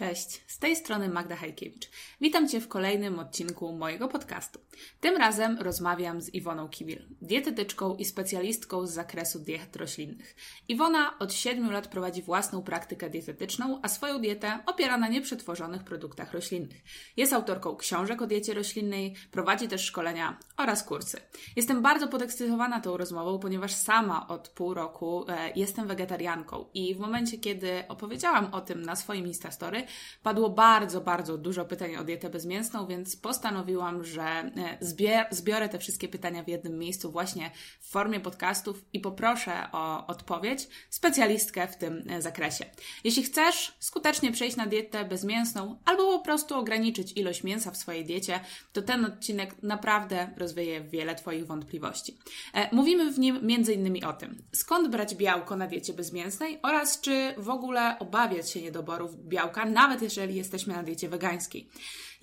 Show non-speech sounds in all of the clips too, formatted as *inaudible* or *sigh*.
Cześć, z tej strony Magda Hajkiewicz. Witam Cię w kolejnym odcinku mojego podcastu. Tym razem rozmawiam z Iwoną Kiwil, dietetyczką i specjalistką z zakresu diet roślinnych. Iwona od 7 lat prowadzi własną praktykę dietetyczną, a swoją dietę opiera na nieprzetworzonych produktach roślinnych. Jest autorką książek o diecie roślinnej, prowadzi też szkolenia oraz kursy. Jestem bardzo podekscytowana tą rozmową, ponieważ sama od pół roku e, jestem wegetarianką i w momencie, kiedy opowiedziałam o tym na swoim Instastory, padło bardzo, bardzo dużo pytań o dietę bezmięsną, więc postanowiłam, że e, zbiorę te wszystkie pytania w jednym miejscu właśnie w formie podcastów i poproszę o odpowiedź specjalistkę w tym e, zakresie. Jeśli chcesz skutecznie przejść na dietę bezmięsną albo po prostu ograniczyć ilość mięsa w swojej diecie, to ten odcinek naprawdę rozwieje wiele Twoich wątpliwości. E, mówimy w nim innymi o tym, skąd brać białko na diecie bezmięsnej oraz czy w ogóle obawiać się niedoborów białka, nawet jeżeli jesteśmy na diecie wegańskiej.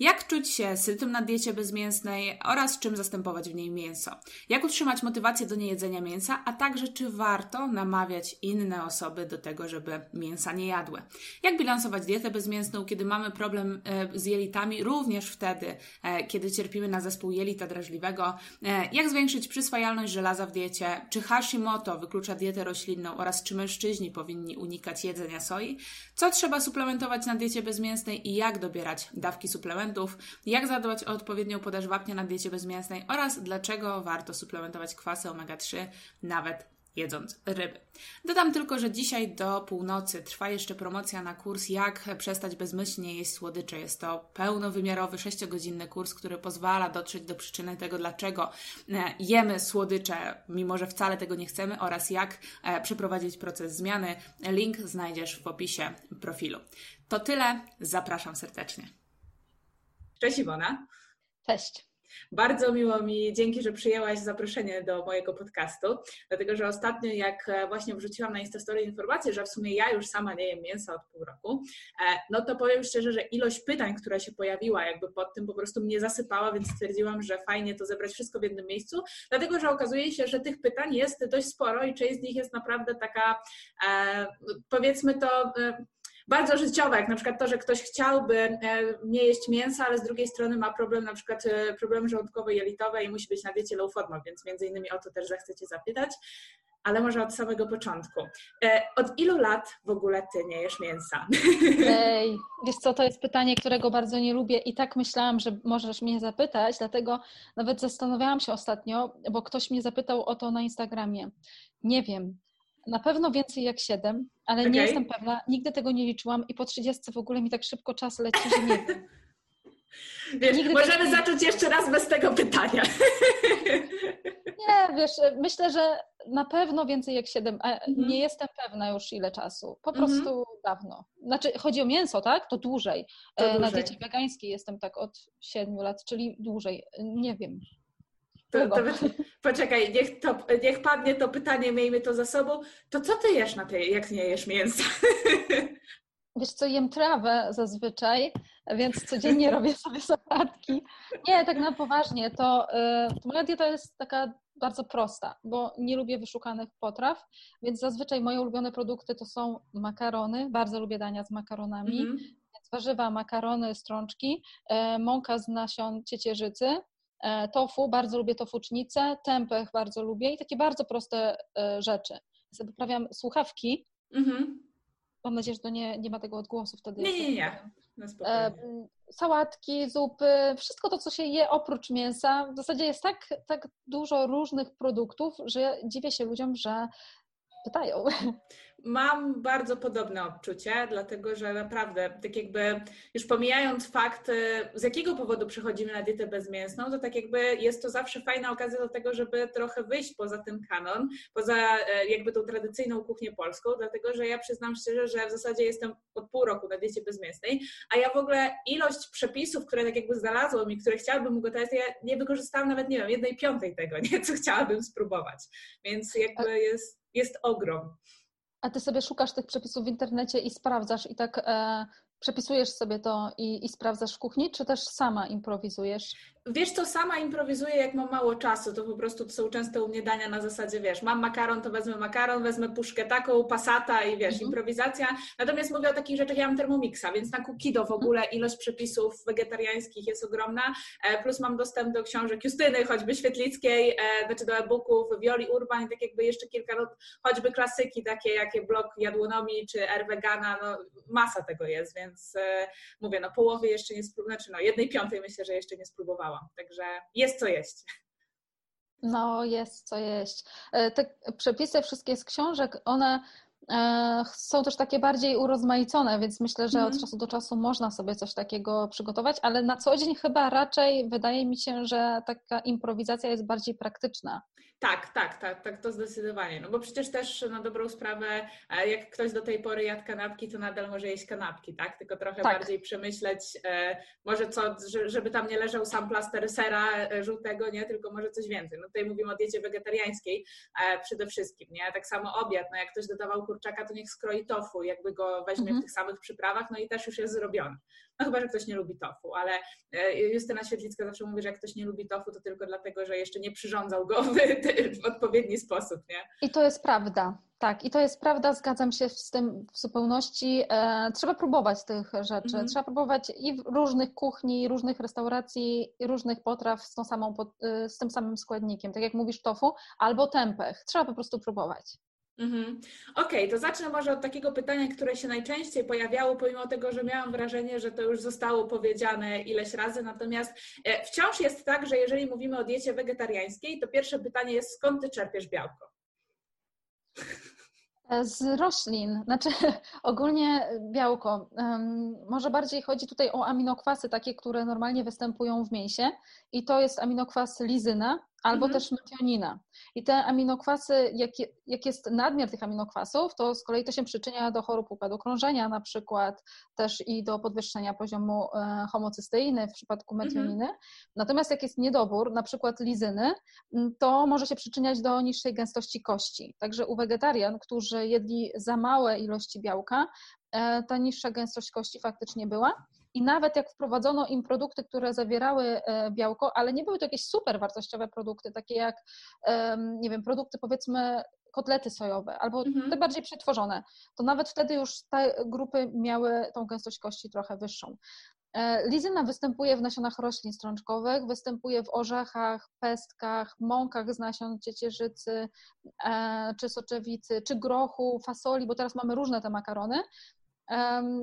Jak czuć się sytym na diecie bezmięsnej oraz czym zastępować w niej mięso? Jak utrzymać motywację do niejedzenia mięsa, a także czy warto namawiać inne osoby do tego, żeby mięsa nie jadły? Jak bilansować dietę bezmięsną, kiedy mamy problem e, z jelitami, również wtedy, e, kiedy cierpimy na zespół jelita drażliwego? E, jak zwiększyć przyswajalność żelaza w diecie? Czy Hashimoto wyklucza dietę roślinną oraz czy mężczyźni powinni unikać jedzenia soi? Co trzeba suplementować na diecie bezmięsnej i jak dobierać dawki suplementów? jak zadbać o odpowiednią podaż wapnia na diecie bezmięsnej oraz dlaczego warto suplementować kwasy omega-3 nawet jedząc ryby. Dodam tylko, że dzisiaj do północy trwa jeszcze promocja na kurs Jak przestać bezmyślnie jeść słodycze. Jest to pełnowymiarowy, 6-godzinny kurs, który pozwala dotrzeć do przyczyny tego, dlaczego e, jemy słodycze, mimo że wcale tego nie chcemy, oraz jak e, przeprowadzić proces zmiany. Link znajdziesz w opisie profilu. To tyle. Zapraszam serdecznie. Cześć Iwona. Cześć. Bardzo miło mi, dzięki, że przyjęłaś zaproszenie do mojego podcastu, dlatego że ostatnio, jak e, właśnie wrzuciłam na Instastory informację, że w sumie ja już sama nie jem mięsa od pół roku, e, no to powiem szczerze, że ilość pytań, która się pojawiła jakby pod tym, po prostu mnie zasypała, więc stwierdziłam, że fajnie to zebrać wszystko w jednym miejscu, dlatego że okazuje się, że tych pytań jest dość sporo i część z nich jest naprawdę taka, e, powiedzmy to bardzo życiowe, jak na przykład to, że ktoś chciałby e, nie jeść mięsa, ale z drugiej strony ma problem, na przykład e, problemy żołądkowo-jelitowe i musi być na diecie low więc między innymi o to też zechcecie zapytać, ale może od samego początku. E, od ilu lat w ogóle ty nie jesz mięsa? *laughs* Ej, wiesz co, to jest pytanie, którego bardzo nie lubię i tak myślałam, że możesz mnie zapytać, dlatego nawet zastanawiałam się ostatnio, bo ktoś mnie zapytał o to na Instagramie. Nie wiem, na pewno więcej jak 7, ale okay. nie jestem pewna. Nigdy tego nie liczyłam i po 30 w ogóle mi tak szybko czas leci, że nie wiem. *laughs* Wiesz, możemy tego... zacząć jeszcze raz bez tego pytania. *laughs* Nie, wiesz, myślę, że na pewno więcej jak 7, a mhm. nie jestem pewna już ile czasu. Po prostu mhm. dawno. Znaczy, chodzi o mięso, tak? To dłużej. To dłużej. Na diecie wegańskiej jestem tak od 7 lat, czyli dłużej. Nie wiem. To, to, poczekaj, niech, to, niech padnie to pytanie, miejmy to za sobą. To co ty jesz na tej, jak nie jesz mięsa? *laughs* Wiesz co, jem trawę zazwyczaj, więc codziennie *laughs* robię sobie sałatki. Nie, tak na poważnie, to, to moja dieta jest taka bardzo prosta, bo nie lubię wyszukanych potraw, więc zazwyczaj moje ulubione produkty to są makarony, bardzo lubię dania z makaronami, mm -hmm. więc warzywa, makarony, strączki, yy, mąka z nasion ciecierzycy, tofu, bardzo lubię tofucznicę, tempeh bardzo lubię i takie bardzo proste e, rzeczy. Poprawiam słuchawki. Mhm. Mam nadzieję, że to nie, nie ma tego odgłosu wtedy. Nie, nie, nie. E, sałatki, zupy, wszystko to, co się je oprócz mięsa. W zasadzie jest tak, tak dużo różnych produktów, że dziwię się ludziom, że pytają. *laughs* Mam bardzo podobne odczucie, dlatego że naprawdę, tak jakby już pomijając fakt, y, z jakiego powodu przechodzimy na dietę bezmięsną, to tak jakby jest to zawsze fajna okazja do tego, żeby trochę wyjść poza ten kanon, poza e, jakby tą tradycyjną kuchnię polską, dlatego że ja przyznam szczerze, że w zasadzie jestem od pół roku na diecie bezmięsnej, a ja w ogóle ilość przepisów, które tak jakby znalazłam i które chciałabym ugotować, ja nie wykorzystałam nawet, nie wiem, jednej piątej tego, nie, co chciałabym spróbować. Więc jakby jest, jest ogrom. A ty sobie szukasz tych przepisów w internecie i sprawdzasz i tak e, Przepisujesz sobie to i, i sprawdzasz w kuchni, czy też sama improwizujesz? Wiesz co, sama improwizuję, jak mam mało czasu, to po prostu to są często u mnie dania na zasadzie, wiesz, mam makaron, to wezmę makaron, wezmę puszkę taką, pasata i wiesz, mhm. improwizacja. Natomiast mówię o takich rzeczach, ja mam Thermomixa, więc na Kukido w ogóle mhm. ilość przepisów wegetariańskich jest ogromna, e, plus mam dostęp do książek Justyny, choćby Świetlickiej, e, znaczy do e-booków, Violi Urban i tak jakby jeszcze kilka, no, choćby klasyki takie, jakie blog Jadłonomii czy R Vegana, no masa tego jest, więc e, mówię, no połowy jeszcze nie spróbowałam, znaczy no jednej piątej myślę, że jeszcze nie spróbowałam. Także jest co jeść. No, jest co jeść. E, te przepisy wszystkie z książek, one e, są też takie bardziej urozmaicone, więc myślę, że od mhm. czasu do czasu można sobie coś takiego przygotować, ale na co dzień chyba raczej wydaje mi się, że taka improwizacja jest bardziej praktyczna. Tak, tak, tak, tak, to zdecydowanie. No bo przecież też na dobrą sprawę, e, jak ktoś do tej pory jadł kanapki, to nadal może jeść kanapki, tak? Tylko trochę tak. bardziej przemyśleć, e, może co, żeby tam nie leżał sam plaster sera e, żółtego, nie? Tylko może coś więcej. No tutaj mówimy o diecie wegetariańskiej przede wszystkim, nie? Tak samo obiad, no jak ktoś dodawał kurczaka, to niech skroi tofu, jakby go weźmie mhm. w tych samych przyprawach, no i też już jest zrobiony. No chyba, że ktoś nie lubi tofu, ale Justyna Świetlicka zawsze mówi, że jak ktoś nie lubi tofu, to tylko dlatego, że jeszcze nie przyrządzał go *laughs* w w odpowiedni sposób, nie? I to jest prawda. Tak, i to jest prawda, zgadzam się z tym w zupełności. E, trzeba próbować tych rzeczy. Mhm. Trzeba próbować i różnych kuchni, różnych restauracji, różnych potraw z, tą samą, e, z tym samym składnikiem. Tak jak mówisz, tofu albo tempeh. Trzeba po prostu próbować. Mhm. Okej, okay, to zacznę może od takiego pytania, które się najczęściej pojawiało, pomimo tego, że miałam wrażenie, że to już zostało powiedziane ileś razy. Natomiast e, wciąż jest tak, że jeżeli mówimy o diecie wegetariańskiej, to pierwsze pytanie jest, skąd ty czerpiesz białko? Z roślin, znaczy *laughs* ogólnie białko. Może bardziej chodzi tutaj o aminokwasy, takie, które normalnie występują w mięsie, i to jest aminokwas lizyna albo mhm. też metionina. I te aminokwasy, jak, jak jest nadmiar tych aminokwasów, to z kolei to się przyczynia do chorób układu krążenia na przykład, też i do podwyższenia poziomu e, homocysteiny w przypadku mhm. metioniny. Mhm. Natomiast jak jest niedobór, na przykład lizyny, to może się przyczyniać do niższej gęstości kości. Także u wegetarian, którzy jedli za małe ilości białka, ta niższa gęstość kości faktycznie była. I nawet jak wprowadzono im produkty, które zawierały e, białko, ale nie były to jakieś super wartościowe produkty, takie jak, nie wiem, produkty powiedzmy kotlety sojowe albo mhm. te bardziej przetworzone, to nawet wtedy już te grupy miały tą gęstość kości trochę wyższą. E, lizyna występuje w nasionach roślin strączkowych, występuje w orzechach, pestkach, mąkach z nasion ciecierzycy, e, czy soczewicy, czy grochu, fasoli, bo teraz mamy różne te makarony.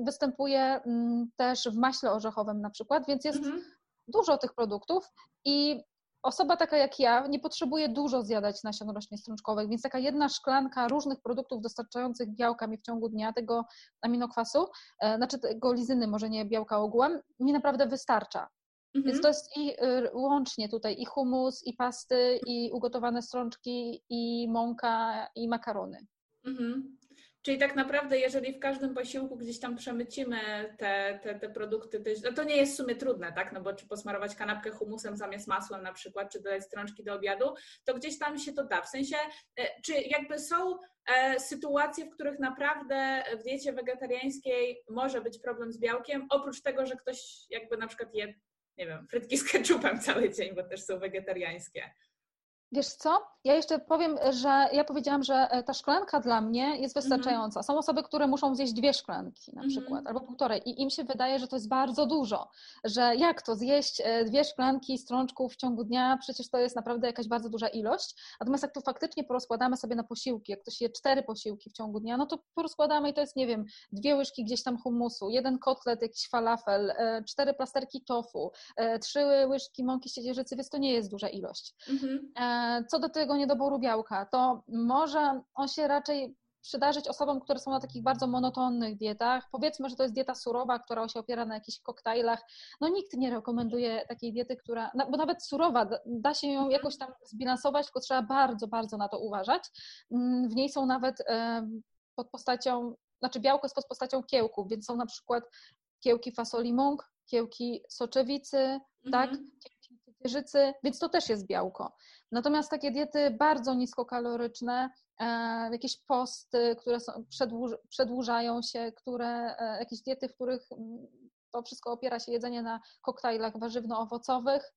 Występuje mm, też w maśle orzechowym na przykład, więc jest mhm. dużo tych produktów i osoba taka jak ja nie potrzebuje dużo zjadać nasion roślin strączkowych, więc taka jedna szklanka różnych produktów dostarczających białka mi w ciągu dnia, tego aminokwasu, e, znaczy tego lizyny, może nie białka ogółem, mi naprawdę wystarcza. Mhm. Więc to jest i y, łącznie tutaj i humus, i pasty, i ugotowane strączki, i mąka, i makarony. Mhm. Czyli tak naprawdę, jeżeli w każdym posiłku gdzieś tam przemycimy te, te, te produkty, to, no to nie jest w sumie trudne, tak? No bo czy posmarować kanapkę humusem zamiast masłem na przykład, czy dodać strączki do obiadu, to gdzieś tam się to da. W sensie, e, czy jakby są e, sytuacje, w których naprawdę w diecie wegetariańskiej może być problem z białkiem, oprócz tego, że ktoś jakby na przykład je, nie wiem, frytki z ketchupem *laughs* cały dzień, bo też są wegetariańskie. Wiesz co? Ja jeszcze powiem, że ja powiedziałam, że e, ta szklanka dla mnie jest mhm. wystarczająca. Są osoby, które muszą zjeść dwie szklanki na mhm. przykład, albo półtorej i im się wydaje, że to jest bardzo dużo, że jak to zjeść e, dwie szklanki strączków w ciągu dnia, przecież to jest naprawdę jakaś bardzo duża ilość. Natomiast jak to faktycznie porozkładamy sobie na posiłki, jak ktoś je cztery posiłki w ciągu dnia, no to porozkładamy i to jest, nie wiem, dwie łyżki gdzieś tam humusu, jeden kotlet, jakiś falafel, e, cztery plasterki tofu, trzy łyżki mąki ściedzierzycy, więc to nie jest duża ilość. Mhm. Co do tego niedoboru białka, to może on się raczej przydarzyć osobom, które są na takich bardzo monotonnych dietach. Powiedzmy, że to jest dieta surowa, która się opiera na jakichś koktajlach. No nikt nie rekomenduje takiej diety, która, bo nawet surowa, da się ją jakoś tam zbilansować, tylko trzeba bardzo, bardzo na to uważać. Mm, w niej są nawet pod postacią, znaczy białko jest pod postacią kiełków, więc są na przykład kiełki fasoli mąk, kiełki soczewicy, tak? mhm. tak, ciecierzycy, więc to też jest białko. Natomiast takie diety bardzo niskokaloryczne, e, jakieś posty, które są, przedłuż, przedłużają się, które, e, jakieś diety, w których mm, to wszystko opiera się jedzenie na koktajlach warzywno-owocowych,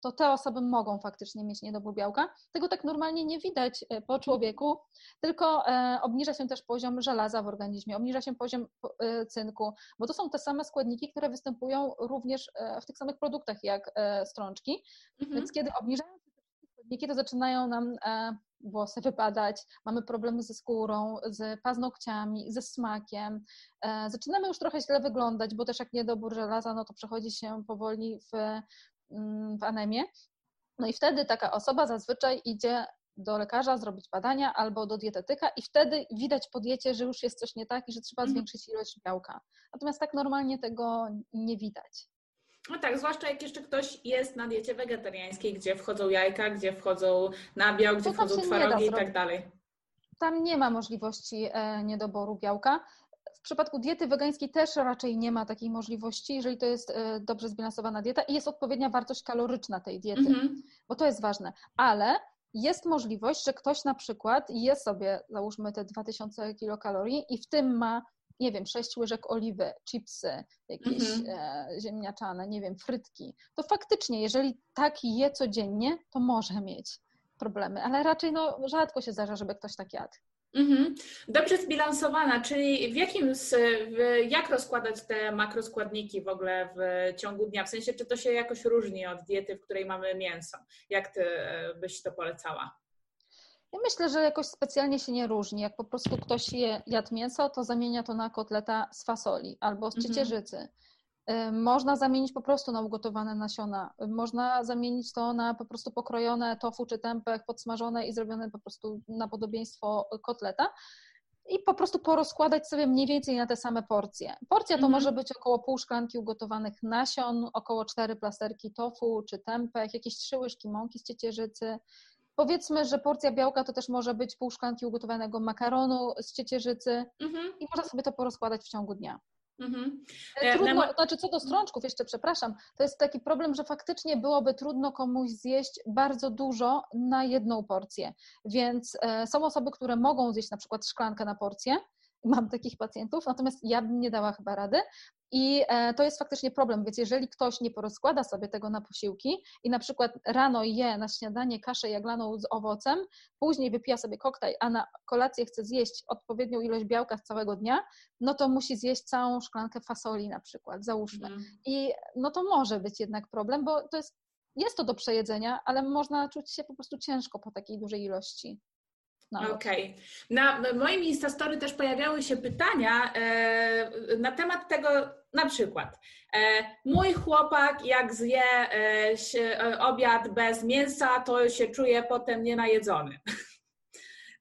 to te osoby mogą faktycznie mieć niedobór białka. Tego tak normalnie nie widać e, po człowieku, tylko e, obniża się też poziom żelaza w organizmie, obniża się poziom e, cynku, bo to są te same składniki, które występują również w tych samych produktach jak strączki. Mhm. Więc kiedy obniżają się składniki, to zaczynają nam włosy wypadać, mamy problemy ze skórą, z paznokciami, ze smakiem. Zaczynamy już trochę źle wyglądać, bo też jak niedobór żelaza, no to przechodzi się powoli w w anemię. No i wtedy taka osoba zazwyczaj idzie do lekarza zrobić badania albo do dietetyka i wtedy widać po diecie, że już jest coś nie tak i że trzeba mhm. zwiększyć ilość białka. Natomiast tak normalnie tego nie widać. No tak, zwłaszcza jak jeszcze ktoś jest na diecie wegetariańskiej, gdzie wchodzą jajka, gdzie wchodzą nabiał, gdzie wchodzą twarogi i tak dalej. Tam nie ma możliwości e, niedoboru białka. W przypadku diety wegańskiej też raczej nie ma takiej możliwości, jeżeli to jest e, dobrze zbilansowana dieta i jest odpowiednia wartość kaloryczna tej diety, mm-hmm. bo to jest ważne. Ale jest możliwość, że ktoś na przykład je sobie, załóżmy te 2000 kilokalorii i w tym ma, nie wiem, 6 łyżek oliwy, chipsy, jakieś mm-hmm. e, ziemniaczane, nie wiem, frytki. To faktycznie, jeżeli tak je codziennie, to może mieć problemy, ale raczej no, rzadko się zdarza, żeby ktoś tak jadł. Mhm. Dobrze zbilansowana, czyli w jakim, jak rozkładać te makroskładniki w ogóle w ciągu dnia? W sensie, czy to się jakoś różni od diety, w której mamy mięso? Jak ty e, byś to polecała? Ja myślę, że jakoś specjalnie się nie różni. Jak po prostu ktoś je, jadł mięso, to zamienia to na kotleta z fasoli albo z mhm. ciecierzycy. Mhm. Można zamienić po prostu na ugotowane nasiona. Można zamienić to na po prostu pokrojone tofu czy tempeh, podsmażone i zrobione po prostu na podobieństwo kotleta. I po prostu porozkładać sobie mniej więcej na te same porcje. Porcja to mhm. może być około pół szklanki ugotowanych nasion, około cztery plasterki tofu czy tempeh, jakieś trzy łyżki mąki z ciecierzycy, Powiedzmy, że porcja białka to też może być pół szklanki ugotowanego makaronu z ciecierzycy mhm. i można sobie to porozkładać w ciągu dnia. Mhm. E, trudno, na... znaczy co do strączków, jeszcze przepraszam, to jest taki problem, że faktycznie byłoby trudno komuś zjeść bardzo dużo na jedną porcję. Więc e, są osoby, które mogą zjeść na przykład szklankę na porcję, mam takich pacjentów, natomiast ja bym nie dała chyba rady. I e, to jest faktycznie problem, więc jeżeli ktoś nie porozkłada sobie tego na posiłki i na przykład rano je na śniadanie kaszę jaglaną z owocem, później wypija sobie koktajl, a na kolację chce zjeść odpowiednią ilość białka z całego dnia, no to musi zjeść całą szklankę fasoli na przykład, załóżmy. Mm. I no to może być jednak problem, bo to jest, jest to do przejedzenia, ale można czuć się po prostu ciężko po takiej dużej ilości. Okej. Okay. Na moim Instastory też pojawiały się pytania e, na temat tego, na przykład, e, mój chłopak jak zje e, się, e, obiad bez mięsa, to się czuje potem nienajedzony.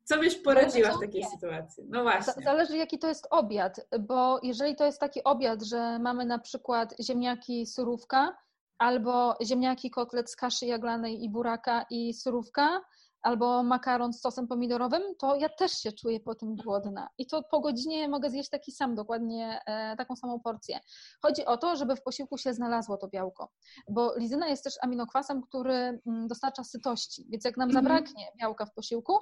Co byś poradziła w takiej sytuacji? No właśnie. Zależy jaki to jest obiad, bo jeżeli to jest taki obiad, że mamy na przykład ziemniaki surówka, albo ziemniaki kotlet z kaszy jaglanej i buraka i surówka, albo makaron z sosem pomidorowym, to ja też się czuję po tym głodna. I to po godzinie mogę zjeść taki sam, dokładnie e, taką samą porcję. Chodzi o to, żeby w posiłku się znalazło to białko, bo lizyna jest też aminokwasem, który mm, dostarcza sytości, więc jak nam mhm. zabraknie białka w posiłku,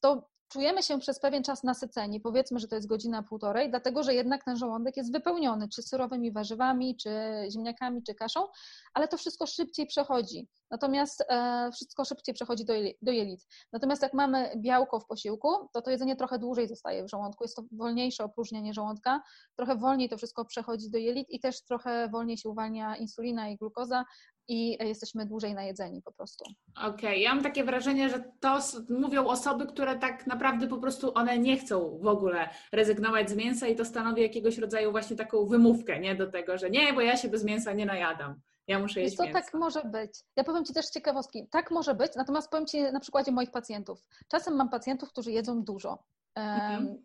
to czujemy się przez pewien czas nasyceni, powiedzmy, że to jest godzina, półtorej, dlatego że jednak ten żołądek jest wypełniony czy surowymi warzywami, czy ziemniakami, czy kaszą, ale to wszystko szybciej przechodzi. Natomiast e, wszystko szybciej przechodzi do, do jelit. Natomiast jak mamy białko w posiłku, to to jedzenie trochę dłużej zostaje w żołądku, jest to wolniejsze opróżnianie żołądka, trochę wolniej to wszystko przechodzi do jelit i też trochę wolniej się uwalnia insulina i glukoza, i jesteśmy dłużej najedzeni po prostu. Okej, okay. ja mam takie wrażenie, że to mówią osoby, które tak naprawdę po prostu one nie chcą w ogóle rezygnować z mięsa i to stanowi jakiegoś rodzaju właśnie taką wymówkę, nie? Do tego, że nie, bo ja się bez mięsa nie najadam. Ja muszę jeść to mięso. tak może być. Ja powiem Ci też ciekawostki. Tak może być, natomiast powiem Ci na przykładzie moich pacjentów. Czasem mam pacjentów, którzy jedzą dużo. Mhm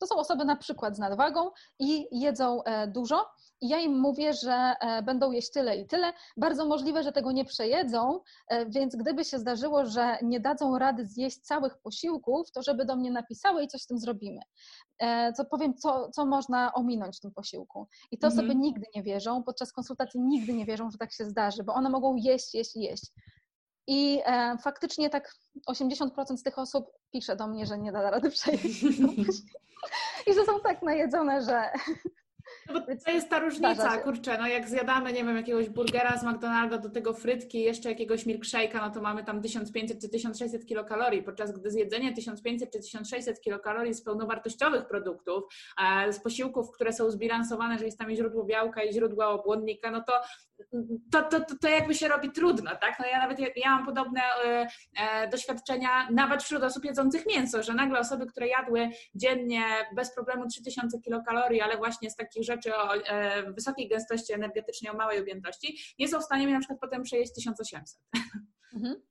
To są osoby na przykład z nadwagą i jedzą e, dużo, i ja im mówię, że e, będą jeść tyle i tyle. Bardzo możliwe, że tego nie przejedzą, e, więc gdyby się zdarzyło, że nie dadzą rady zjeść całych posiłków, to żeby do mnie napisały i coś z tym zrobimy. Co powiem, co, co można ominąć w tym posiłku. I to mhm. sobie nigdy nie wierzą, podczas konsultacji nigdy nie wierzą, że tak się zdarzy, bo one mogą jeść, jeść, jeść. I e, faktycznie tak 80% z tych osób pisze do mnie, że nie da rady przejść. *laughs* I że są tak najedzone, że no bo to jest ta różnica, kurczę, no jak zjadamy, nie wiem, jakiegoś burgera z McDonalda, do tego frytki, jeszcze jakiegoś milkshake'a, no to mamy tam 1500 czy 1600 kilokalorii, podczas gdy zjedzenie 1500 czy 1600 kilokalorii z pełnowartościowych produktów, z posiłków, które są zbilansowane, że jest tam i źródło białka i źródło błonnika, no to to, to, to, to jakby się robi trudno, tak? No ja nawet ja mam podobne e, e, doświadczenia nawet wśród osób jedzących mięso, że nagle osoby, które jadły dziennie bez problemu 3000 kilokalorii, ale właśnie z takich rzeczy o e, wysokiej gęstości energetycznej, o małej objętości, nie są w stanie mi na przykład potem przejeść 1800. Mhm.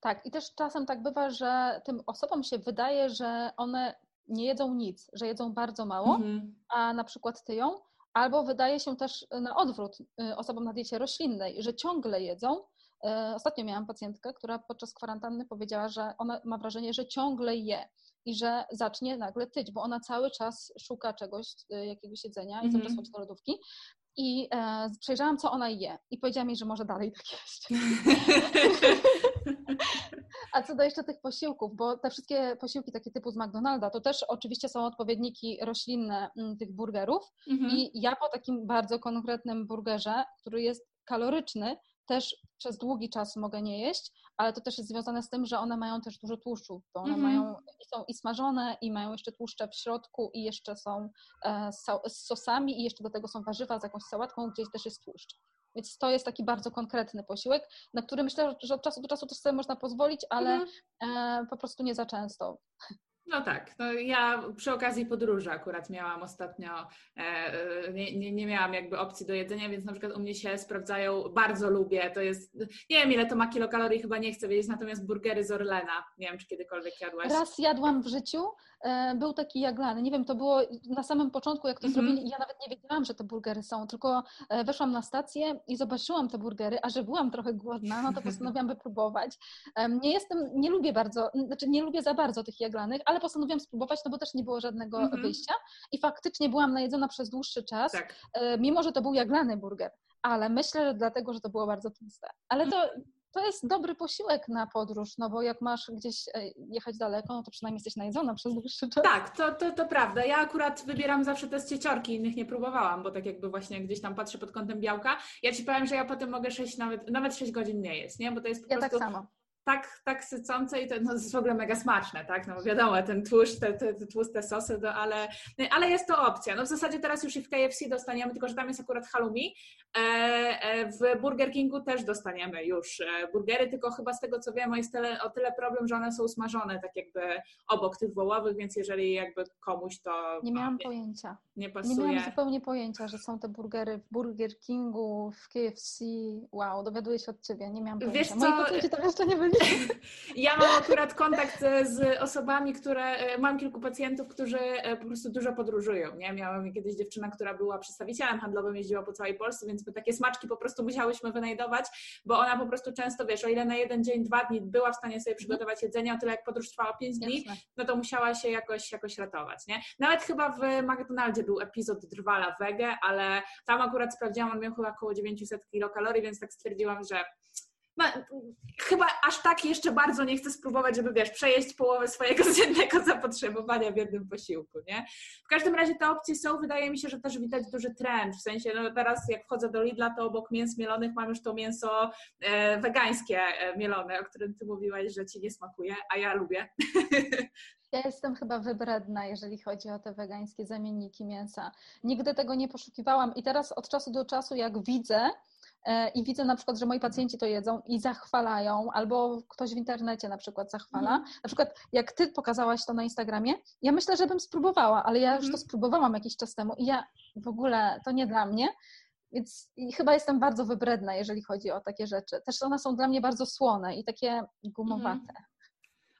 Tak, i też czasem tak bywa, że tym osobom się wydaje, że one nie jedzą nic, że jedzą bardzo mało, mhm. a na przykład tyją, Albo wydaje się też na odwrót y, osobom na diecie roślinnej, że ciągle jedzą. Y, ostatnio miałam pacjentkę, która podczas kwarantanny powiedziała, że ona ma wrażenie, że ciągle je i że zacznie nagle tyć, bo ona cały czas szuka czegoś, y, jakiegoś jedzenia i cały czas mhm. chodzi do lodówki. I e, przejrzałam, co ona je i powiedziała mi, że może dalej tak jeść. *laughs* A co do jeszcze tych posiłków, bo te wszystkie posiłki takie typu z McDonalda, to też oczywiście są odpowiedniki roślinne mm, tych burgerów mhm. i ja po takim bardzo konkretnym burgerze, który jest kaloryczny, też przez długi czas mogę nie jeść, ale to też jest związane z tym, że one mają też dużo tłuszczu, bo one mm -hmm. mają, są i smażone, i mają jeszcze tłuszcze w środku, i jeszcze są e, z sosami, i jeszcze do tego są warzywa z jakąś sałatką, gdzie też jest tłuszcz. Więc to jest taki bardzo konkretny posiłek, na który myślę, że od czasu do czasu też sobie można pozwolić, ale mm -hmm. e, po prostu nie za często. No tak, no ja przy okazji podróży akurat miałam ostatnio, e, e, nie, nie, nie, miałam jakby opcji do jedzenia, więc na przykład u mnie się sprawdzają, bardzo lubię, to jest, nie wiem ile to ma kilokalorii, chyba nie chcę wiedzieć, natomiast burgery z Orlena, nie wiem czy kiedykolwiek jadłaś. Raz jadłam w życiu, był taki jaglany, nie wiem, to było na samym początku jak to mm -hmm. zrobili, ja nawet nie wiedziałam, że to burgery są, tylko weszłam na stację i zobaczyłam te burgery, a że byłam trochę głodna, no to postanowiłam *laughs* wypróbować. Nie jestem, nie lubię bardzo, znaczy nie lubię za bardzo tych jaglanych, ale postanowiłam spróbować, no bo też nie było żadnego mm -hmm. wyjścia i faktycznie byłam najedzona przez dłuższy czas, tak. E, mimo że to był jaglany burger, ale myślę, że dlatego, że to było bardzo tłuste. Ale to, to jest dobry posiłek na podróż, no bo jak masz gdzieś e, jechać daleko, no to przynajmniej jesteś najedzona przez dłuższy czas. Tak, to, to, to prawda. Ja akurat wybieram zawsze te z cieciorki, innych nie próbowałam, bo tak jakby właśnie gdzieś tam patrzę pod kątem białka. Ja Ci powiem, że ja potem mogę 6, nawet, nawet 6 godzin nie jeść, nie? Bo to jest po ja prostu... tak samo tak, tak sycące i to, no, jest w ogóle mega smaczne, tak? No wiadomo, ten tłuszcz, te, te, te tłuste sosy, to, ale, ale jest to opcja. No w zasadzie teraz już i w KFC dostaniemy, tylko że tam jest akurat halloumi. E, e, w Burger Kingu też dostaniemy już e, burgery, tylko chyba z tego co wiem, jest tyle, o tyle problem, że one są smażone tak jakby obok tych wołowych, więc jeżeli jakby komuś to... Nie miałam nie, pojęcia. Nie pasuje. Nie miałam zupełnie pojęcia, że są te burgery w Burger Kingu, w KFC. Wow, dowiaduję się od Ciebie, nie miałam pojęcia. Wiesz co? Moi pacjenci tam jeszcze nie byli. *laughs* Ja mam akurat kontakt z osobami, które, e, mam kilku pacjentów, którzy e, po prostu dużo podróżują, nie? Miałam kiedyś dziewczynę, która była przedstawicielem handlowym, jeździła po całej Polsce, więc my takie smaczki po prostu musiałyśmy wynajdować, bo ona po prostu często, wiesz, o ile na jeden dzień, dwa dni była w stanie sobie przygotować jedzenie, o tyle jak podróż trwała pięć dni, no to musiała się jakoś, jakoś ratować, nie? Nawet chyba w McDonaldzie był epizod Drwala Wege, ale tam akurat sprawdziłam, on miał chyba około 900 kilokalorii, więc tak stwierdziłam, że no, chyba aż tak jeszcze bardzo nie chcę spróbować, żeby wiesz, przejeść połowę swojego dziennego zapotrzebowania w jednym posiłku, nie? W każdym razie te opcje są, wydaje mi się, że też widać duży trend, w sensie, no teraz jak wchodzę do Lidla, to obok mięs mielonych mam już to mięso e, wegańskie e, mielone, o którym ty mówiłaś, że ci nie smakuje, a ja lubię. *laughs* Ja jestem chyba wybredna, jeżeli chodzi o te wegańskie zamienniki mięsa. Nigdy tego nie poszukiwałam i teraz od czasu do czasu, jak widzę, i widzę na przykład, że moi pacjenci to jedzą i zachwalają, albo ktoś w internecie na przykład zachwala. Mhm. Na przykład jak ty pokazałaś to na Instagramie, ja myślę, że bym spróbowała, ale ja już to mhm. spróbowałam jakiś czas temu i ja w ogóle to nie dla mnie. Więc chyba jestem bardzo wybredna, jeżeli chodzi o takie rzeczy. Też one są dla mnie bardzo słone i takie gumowate. Mhm.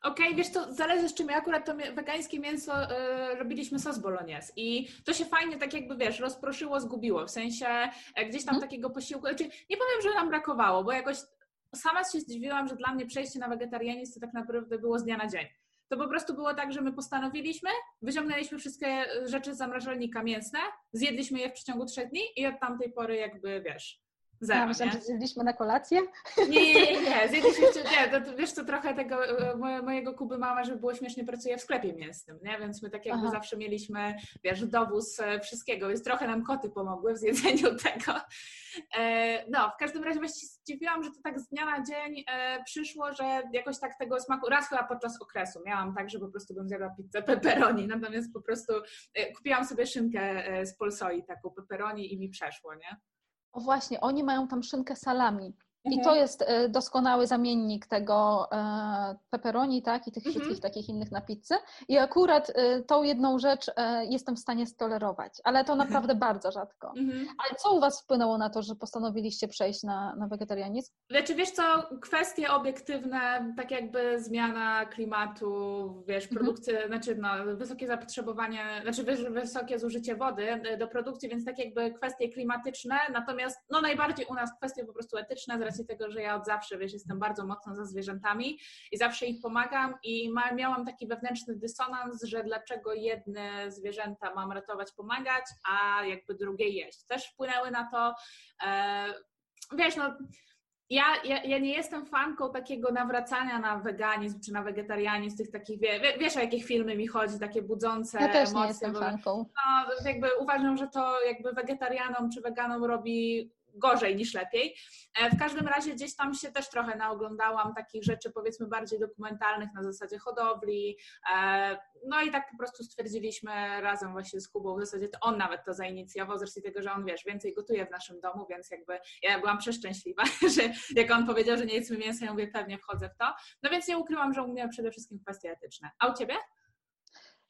Okej, okay, wiesz to zależy z czym. Ja akurat to wegańskie mięso y, robiliśmy sos bolognese i to się fajnie tak jakby, wiesz, rozproszyło, zgubiło. W sensie e, gdzieś tam hmm. takiego posiłku, znaczy nie powiem, że nam brakowało, bo jakoś sama się zdziwiłam, że dla mnie przejście na wegetarianizm to tak naprawdę było z dnia na dzień. To po prostu było tak, że my postanowiliśmy, wyciągnęliśmy wszystkie rzeczy z zamrażalnika mięsne, zjedliśmy je w przeciągu trzech dni i od tamtej pory jakby, wiesz, Zero, ja myślałam, że zjedliśmy na kolację. Nie, nie, nie, nie. *laughs* Zjedliśmy, nie to, wiesz, to trochę tego e, mojego Kuby mama, że było śmiesznie, pracuje w sklepie mięsnym, nie? Więc my tak jakby Aha. zawsze mieliśmy, wiesz, dowóz e, wszystkiego, więc trochę nam koty pomogły w zjedzeniu *laughs* tego. E, no, w każdym razie właśnie zdziwiłam, że to tak z dnia na dzień przyszło, że jakoś tak tego smaku, raz chyba podczas okresu miałam tak, że po prostu bym zjadła pizzę pepperoni, natomiast po prostu kupiłam sobie szynkę z Polsoi, taką pepperoni i mi przeszło, nie? O właśnie, oni mają tam szynkę salami. I to mhm. jest e, doskonały zamiennik tego e, pepperoni, tak, i tych mhm. wszystkich takich innych na pizzę. I akurat e, tą jedną rzecz jestem w stanie stolerować, ale to mhm. naprawdę *laughs* bardzo rzadko. Ale co u Was wpłynęło na to, że postanowiliście przejść na, na wegetarianizm? Znaczy, wiesz co, kwestie obiektywne, tak jakby zmiana klimatu, wiesz, produkcja, znaczy no, wysokie zapotrzebowanie, znaczy wysokie zużycie wody do produkcji, więc tak jakby kwestie klimatyczne, natomiast no najbardziej u nas kwestie po prostu etyczne, z racji tego, że ja od zawsze, wiesz, jestem bardzo mocno za zwierzętami i zawsze ich pomagam i ma, miałam taki wewnętrzny dysonans, że dlaczego jedne zwierzęta mam ratować, pomagać, a jakby drugie jeść. Też wpłynęły na to, e, wiesz, no ja, ja, ja, nie jestem fanką takiego nawracania na weganizm czy na wegetarianizm, tych takich, wie, wiesz o jakie filmy mi chodzi, takie budzące ja też emocje. Nie jestem fanką. No, jakby uważam, że to jakby wegetarianom czy weganom robi gorzej niż lepiej. E, w każdym razie gdzieś tam się też trochę naoglądałam takich rzeczy powiedzmy bardziej dokumentalnych na zasadzie hodowli. E, no i tak po prostu stwierdziliśmy razem właśnie z Kubą, w zasadzie to on nawet to zainicjował, z racji tego, że on wiesz, więcej gotuje w naszym domu, więc jakby ja byłam przeszczęśliwa, *laughs* że jak on powiedział, że nie jedzmy mięsa, ja mówię, pewnie wchodzę w to. No więc nie ukryłam, że u mnie przede wszystkim kwestie etyczne. A u Ciebie?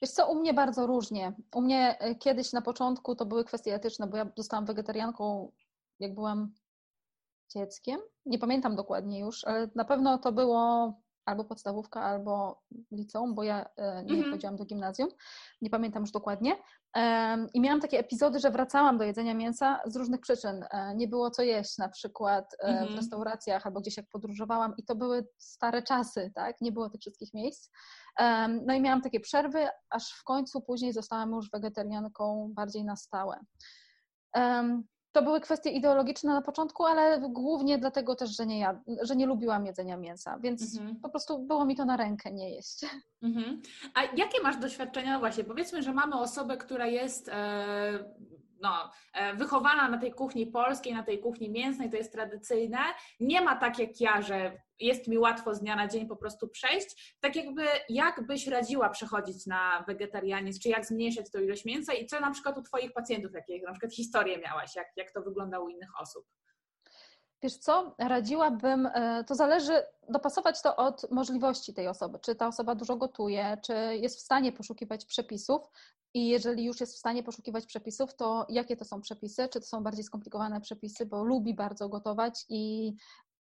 Wiesz co, u mnie bardzo różnie. U mnie e, kiedyś na początku to były kwestie etyczne, bo ja zostałam wegetarianką jak byłam dzieckiem. Nie pamiętam dokładnie już, ale na pewno to było albo podstawówka, albo liceum, bo ja e, nie mhm. chodziłam do gimnazjum. Nie pamiętam już dokładnie. I miałam takie epizody, że wracałam do jedzenia mięsa z różnych przyczyn. E, nie było co jeść, na przykład e, mhm. w restauracjach albo gdzieś jak podróżowałam i to były stare czasy, tak? Nie było tych wszystkich miejsc. No i miałam takie przerwy, aż w końcu później zostałam już wegetarianką bardziej na stałe. To były kwestie ideologiczne na początku, ale głównie dlatego też, że nie, ja, że nie lubiłam jedzenia mięsa, więc mhm. po prostu było mi to na rękę nie jeść. *laughs* Mhm. A jakie masz doświadczenia? Właśnie, powiedzmy, że mamy osobę, która jest e, no, e, wychowana na tej kuchni polskiej, na tej kuchni mięsnej, to jest tradycyjne. Nie ma tak jak ja, że jest mi łatwo z dnia na dzień po prostu przejść. Tak jakby, jak byś radziła przechodzić na wegetarianizm, czy jak zmniejszać tą ilość mięsa i co na przykład u Twoich pacjentów, jakie na przykład historię miałaś, jak, jak to wygląda u innych osób? Wiesz co, radziłabym, e, to zależy, dopasować to od możliwości tej osoby. Czy ta osoba dużo gotuje, czy jest w stanie poszukiwać przepisów, i jeżeli już jest w stanie poszukiwać przepisów, to jakie to są przepisy? Czy to są bardziej skomplikowane przepisy, bo lubi bardzo gotować i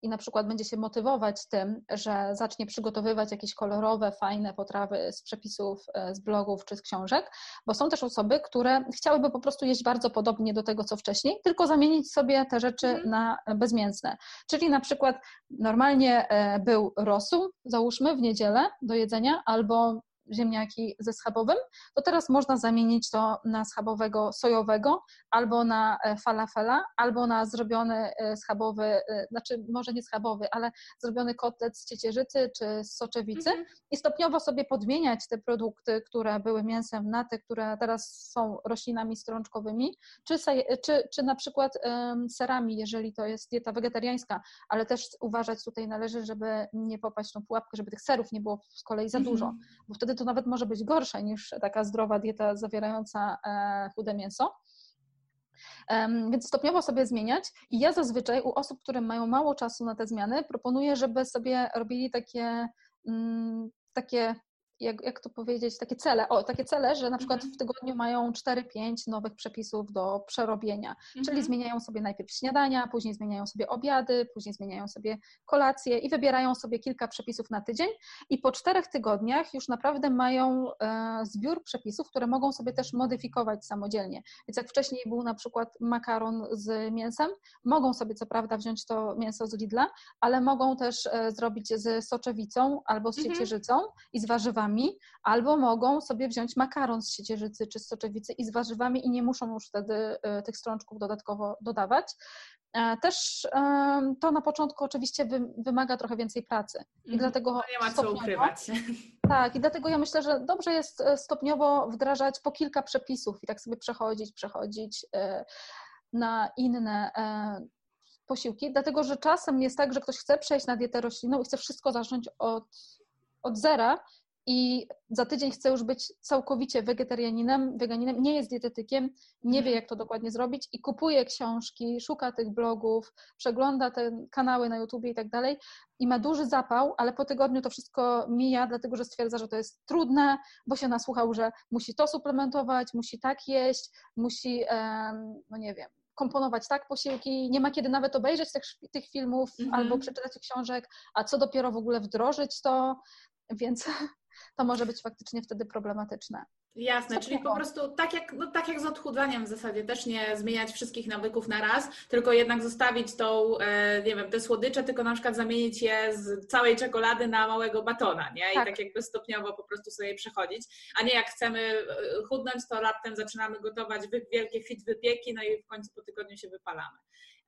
i na przykład będzie się motywować tym, że zacznie przygotowywać jakieś kolorowe, fajne potrawy z przepisów, e, z blogów czy z książek, bo są też osoby, które chciałyby po prostu jeść bardzo podobnie do tego, co wcześniej, tylko zamienić sobie te rzeczy mhm. na bezmięsne. Czyli na przykład normalnie e, był rosół, załóżmy w niedzielę do jedzenia, albo ziemniaki ze schabowym, to teraz można zamienić to na schabowego sojowego, albo na e, falafela, albo na zrobiony e, schabowy, e, znaczy może nie schabowy, ale zrobiony kotlet z ciecierzycy czy z soczewicy mhm. i stopniowo sobie podmieniać te produkty, które były mięsem na te, które teraz są roślinami strączkowymi, czy, czy, czy na przykład um, serami, jeżeli to jest dieta wegetariańska, ale też uważać tutaj należy, żeby nie popaść w tą pułapkę, żeby tych serów nie było z kolei za dużo, mhm. bo wtedy to nawet może być gorsze niż taka zdrowa dieta zawierająca e, chude mięso. Więc stopniowo sobie zmieniać. I ja zazwyczaj u osób, które mają mało czasu na te zmiany, proponuję, żeby sobie robili takie, mm, takie jak, jak to powiedzieć, takie cele, o, takie cele, że na przykład mhm. w tygodniu mają 4-5 nowych przepisów do przerobienia, mhm. czyli zmieniają sobie najpierw śniadania, później zmieniają sobie obiady, później zmieniają sobie kolacje i wybierają sobie kilka przepisów na tydzień i po czterech tygodniach już naprawdę mają e, zbiór przepisów, które mogą sobie też modyfikować samodzielnie. Więc jak wcześniej był na przykład makaron z mięsem, mogą sobie co prawda wziąć to mięso z Lidla, ale mogą też e, zrobić z soczewicą albo z mhm. siecierzycą i z warzywami, albo mogą sobie wziąć makaron z siecierzycy czy z soczewicy i z warzywami i nie muszą już wtedy e, tych strączków dodatkowo dodawać. E, też to na początku oczywiście wymaga trochę więcej pracy. I mhm. dlatego no nie ma co ukrywać. *laughs* Tak, i dlatego ja myślę, że dobrze jest stopniowo wdrażać po kilka przepisów i tak sobie przechodzić, przechodzić na inne posiłki, dlatego że czasem jest tak, że ktoś chce przejść na dietę roślinną i chce wszystko zacząć od, od zera i za tydzień chce już być całkowicie wegetarianinem, weganinem, nie jest dietetykiem, nie wie, mhm. jak to dokładnie zrobić i kupuje książki, szuka tych blogów, przegląda te kanały na YouTube i tak dalej i ma duży zapał, ale po tygodniu to wszystko mija, dlatego że stwierdza, że to jest trudne, bo się nasłuchał, że musi to suplementować, musi tak jeść, musi, no nie wiem, komponować tak posiłki, nie ma kiedy nawet obejrzeć tych, tych filmów mhm. albo przeczytać książek, a co dopiero w ogóle wdrożyć to, więc to może być faktycznie wtedy problematyczne. Jasne, czyli po prostu tak jak, no, tak jak z odchudzaniem w zasadzie, też nie zmieniać wszystkich nawyków na raz, tylko jednak zostawić tą, e, nie wiem, te słodycze, tylko na przykład zamienić je z całej czekolady na małego batona, nie? I tak, tak jakby stopniowo po prostu sobie przechodzić, a nie jak chcemy e, chudnąć, to raptem zaczynamy gotować wielkie fit wypieki, no i w końcu po tygodniu się wypalamy.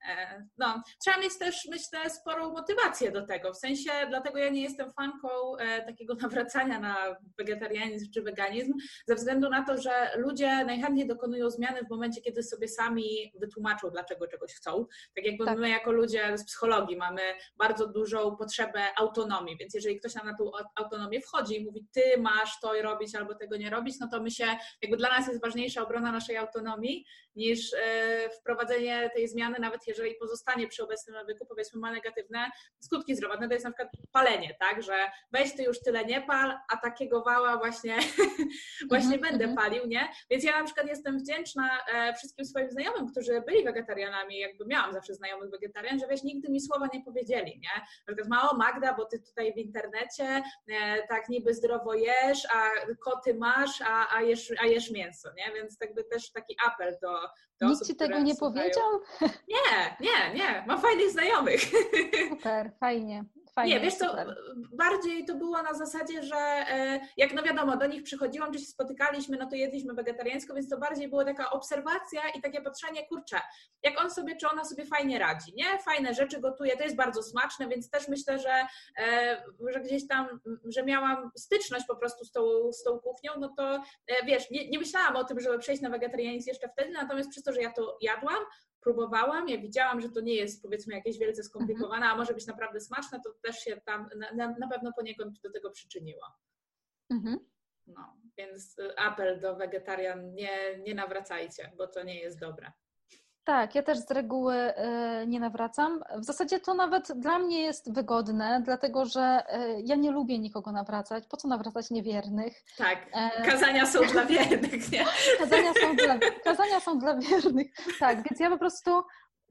E, no, trzeba mieć też, myślę, sporą motywację do tego. W sensie, dlatego ja nie jestem fanką e, takiego *laughs* nawracania na wegetarianizm czy weganizm, ze względu na to, że ludzie najchętniej dokonują zmiany w momencie, kiedy sobie sami wytłumaczą, dlaczego czegoś chcą. Tak jakby tak. my, jako ludzie z psychologii, mamy bardzo dużą potrzebę autonomii, więc jeżeli ktoś nam na tą autonomię wchodzi i mówi, ty masz to robić albo tego nie robić, no to my się, jakby dla nas jest ważniejsza obrona naszej autonomii niż e, wprowadzenie tej zmiany, nawet jeżeli pozostanie przy obecnym nawyku, powiedzmy, ma negatywne skutki zdrowotne. To jest na przykład palenie, tak, że weź ty już tyle nie pal, a takiego wała właśnie, *laughs* właśnie mm -hmm. będę palił, nie? Więc ja na przykład jestem wdzięczna e, wszystkim swoim znajomym, którzy byli wegetarianami, jakby miałam zawsze znajomych wegetarian, że wiesz, nigdy mi słowa nie powiedzieli, nie? Na przykład mało Magda, bo ty tutaj w internecie e, tak niby zdrowo jesz, a koty masz, a, a, jesz, a jesz mięso, nie? Więc jakby też taki apel do, do Nikt osób, ci tego nie słuchają. powiedział? Nie, nie, nie. Mam fajnych znajomych. *laughs* Super, fajnie. Fajnie, nie, wiesz co, bardziej to było na zasadzie, że e, jak no wiadomo, do nich przychodziłam, czy się spotykaliśmy, no to jedliśmy wegetariańsko, więc to bardziej była taka obserwacja i takie patrzenie, kurczę, jak on sobie, czy ona sobie fajnie radzi, nie? Fajne rzeczy gotuje, to jest bardzo smaczne, więc też myślę, że, e, że gdzieś tam, że miałam styczność po prostu z tą, z tą kuchnią, no to e, wiesz, nie, nie myślałam o tym, żeby przejść na wegetarianizm jeszcze wtedy, natomiast przez to, że ja to jadłam, próbowałam, ja widziałam, że to nie jest powiedzmy jakieś wielce skomplikowane, mhm. a może być naprawdę smaczne, to też się tam na, na pewno poniekąd do tego przyczyniło. Mhm. No, więc y, apel do wegetarian, nie, nie nawracajcie, bo to nie jest dobre. Tak, ja też z reguły e, nie nawracam. W zasadzie to nawet dla mnie jest wygodne, dlatego że e, ja nie lubię nikogo nawracać. Po co nawracać niewiernych? Tak, e, kazania są dla *laughs* wiernych, nie? Kazania są dla, kazania są dla wiernych, tak, więc ja po prostu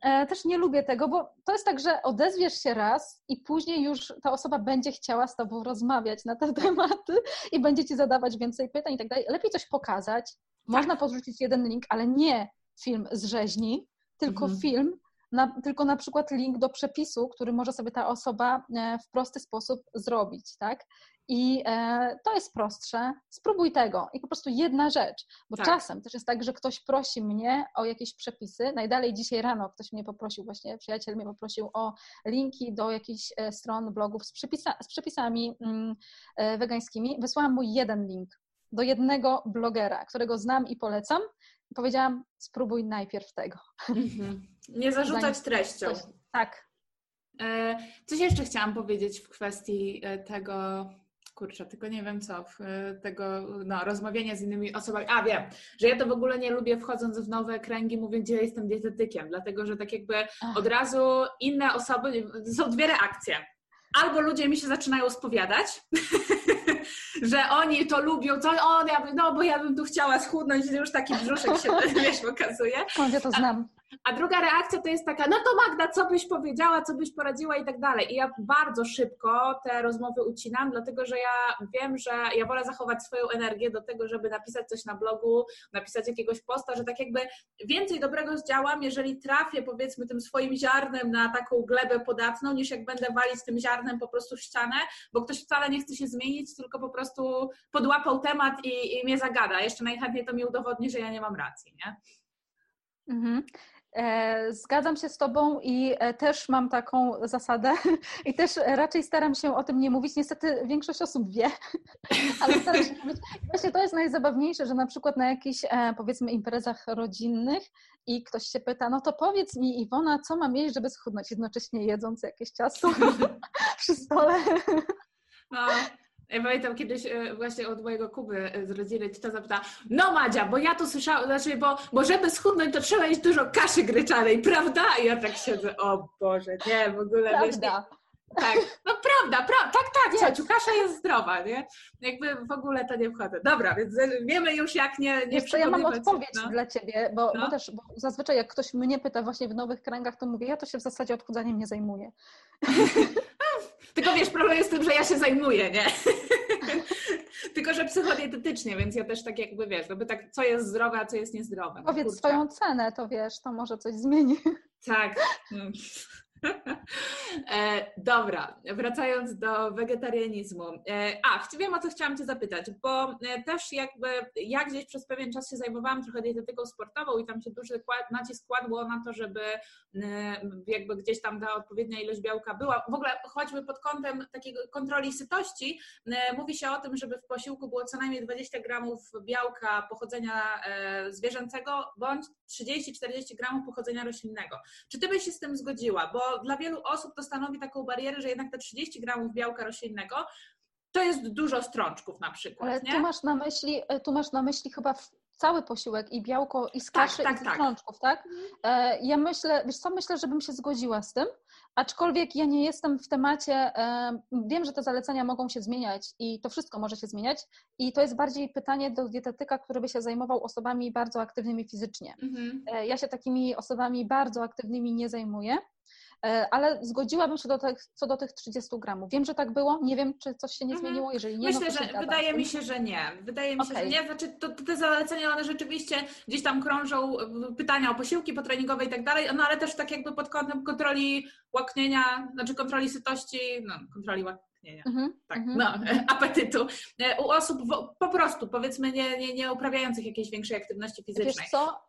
też nie lubię tego, bo to jest tak, że odezwiesz się raz i później już ta osoba będzie chciała z tobą rozmawiać na te *laughs* tematy i będzie ci zadawać więcej pytań i tak dalej. Lepiej coś pokazać, można tak. podrzucić jeden link, ale nie film z rzeźni, tylko mhm. film, na, tylko na przykład link do przepisu, który może sobie ta osoba e, w prosty sposób zrobić, tak? I e, to jest prostsze. Spróbuj tego. I po prostu jedna rzecz. Bo tak. czasem też jest tak, że ktoś prosi mnie o jakieś przepisy. Najdalej dzisiaj rano ktoś mnie poprosił, właśnie przyjaciel mnie poprosił o linki do jakichś e, stron, blogów z, przepisa z przepisami mm, e, wegańskimi. Wysłałam mu jeden link do jednego blogera, którego znam i polecam powiedziałam, spróbuj najpierw tego. Mhm. Nie zarzucać treścią. Coś, tak. E, coś jeszcze chciałam powiedzieć w kwestii e, tego, kurczę, tylko nie wiem co, e, tego no, rozmawiania z innymi osobami. A wiem, że ja to w ogóle nie lubię wchodząc w nowe kręgi, mówię, gdzie ja jestem dietetykiem, dlatego że tak jakby od razu inne osoby, są dwie reakcje. Albo ludzie mi się zaczynają spowiadać, *laughs* że oni to lubią, co on, ja bym, no bo ja bym tu chciała schudnąć, już taki brzuszek się, *laughs* wiesz, pokazuje. Ja to znam. A druga reakcja to jest taka, no to Magda, co byś powiedziała, co byś poradziła i tak dalej. I ja bardzo szybko te rozmowy ucinam, dlatego że ja wiem, że ja wolę zachować swoją energię do tego, żeby napisać coś na blogu, napisać jakiegoś posta, że tak jakby więcej dobrego zdziałam, jeżeli trafię powiedzmy tym swoim ziarnem na taką glebę podatną, niż jak będę walić tym ziarnem po prostu w ścianę, bo ktoś wcale nie chce się zmienić, tylko po prostu podłapał temat i, i mnie zagada. Jeszcze najchętniej to mi udowodni, że ja nie mam racji, nie? Mhm. E, zgadzam się z Tobą i e, też mam taką zasadę *laughs* i też raczej staram się o tym nie mówić. Niestety większość osób wie, *laughs* ale staram się mówić. Właśnie to jest najzabawniejsze, że na przykład na jakichś e, powiedzmy imprezach rodzinnych i ktoś się pyta, no to powiedz mi Iwona, co mam jeść, żeby schudnąć, jednocześnie jedząc jakieś ciasto *laughs* przy stole. No. Ja pamiętam kiedyś e, właśnie od mojego Kuby e, z rodziny to zapyta, no Madzia, bo ja tu słyszałam, znaczy, bo, bo żeby schudnąć, to trzeba jeść dużo kaszy gryczanej, prawda? I ja tak siedzę, o Boże, nie, w ogóle. Prawda. Wiesz, tak, no prawda, pra, tak, tak, ciociu, kasza jest zdrowa, nie? Jakby w ogóle to nie wchodzę. Dobra, więc wiemy już jak nie nie Wiesz ja mam odpowiedź no. dla Ciebie, bo, no. bo też bo zazwyczaj jak ktoś mnie pyta właśnie w nowych kręgach, to mówię, ja to się w zasadzie odchudzaniem nie zajmuję. *laughs* Tylko wiesz, problem jest tym, że ja się zajmuję, nie? *laughs* Tylko, że psychodietetycznie, więc ja też tak jakby wiesz, żeby tak, co jest zdrowe, a co jest niezdrowe. Powiedz Kurczę. swoją cenę, to wiesz, to może coś zmieni. Tak. *laughs* *laughs* E, dobra, wracając do wegetarianizmu. E, a, wiem o co chciałam Cię zapytać, bo e, też jakby ja gdzieś przez pewien czas się zajmowałam trochę dietetyką sportową i tam się duży nacisk kładło na to, żeby jakby gdzieś tam ta odpowiednia ilość białka była. W ogóle choćby pod kątem takiego kontroli sytości, mówi się o tym, żeby w posiłku było co najmniej 20 gramów białka pochodzenia zwierzęcego bądź 30-40 gramów pochodzenia roślinnego. Czy Ty byś się z tym zgodziła? Bo dla wielu osób to stanowi taką barierę, że jednak te 30 gramów białka roślinnego to jest dużo strączków na przykład. Ale nie? tu masz na myśli, e, tu masz na myśli chyba cały posiłek i białko i z tak, kaszy tak, tak, i z strączków, tak? tak? Ja myślę, wiesz co, myślę, żebym się zgodziła z tym, aczkolwiek ja nie jestem w temacie, e, wiem, że te zalecenia mogą się zmieniać i to wszystko może się zmieniać i to jest bardziej pytanie do dietetyka, który by się zajmował osobami bardzo aktywnymi fizycznie. Mhm. Ja się takimi osobami bardzo aktywnymi nie zajmuję. E, ale zgodziłabym się do tych, co do tych 30 gramów. Wiem, że tak było, nie wiem, czy coś się nie mhm. zmieniło, jeżeli nie. No Myślę, no że wydaje mi się, że nie. Wydaje mi okay. się, że nie. Znaczy, to, to, te zalecenia, one rzeczywiście gdzieś tam krążą, pytania o posiłki potreningowe i tak dalej, no ale też tak jakby pod kątem kontroli łaknienia, znaczy kontroli sytości, no kontroli łaknienia, mm-hmm, tak, mm-hmm. no, *laughs* apetytu e, u osób po prostu, powiedzmy, nie, nie, nie uprawiających jakiejś większej aktywności fizycznej. Wiesz co,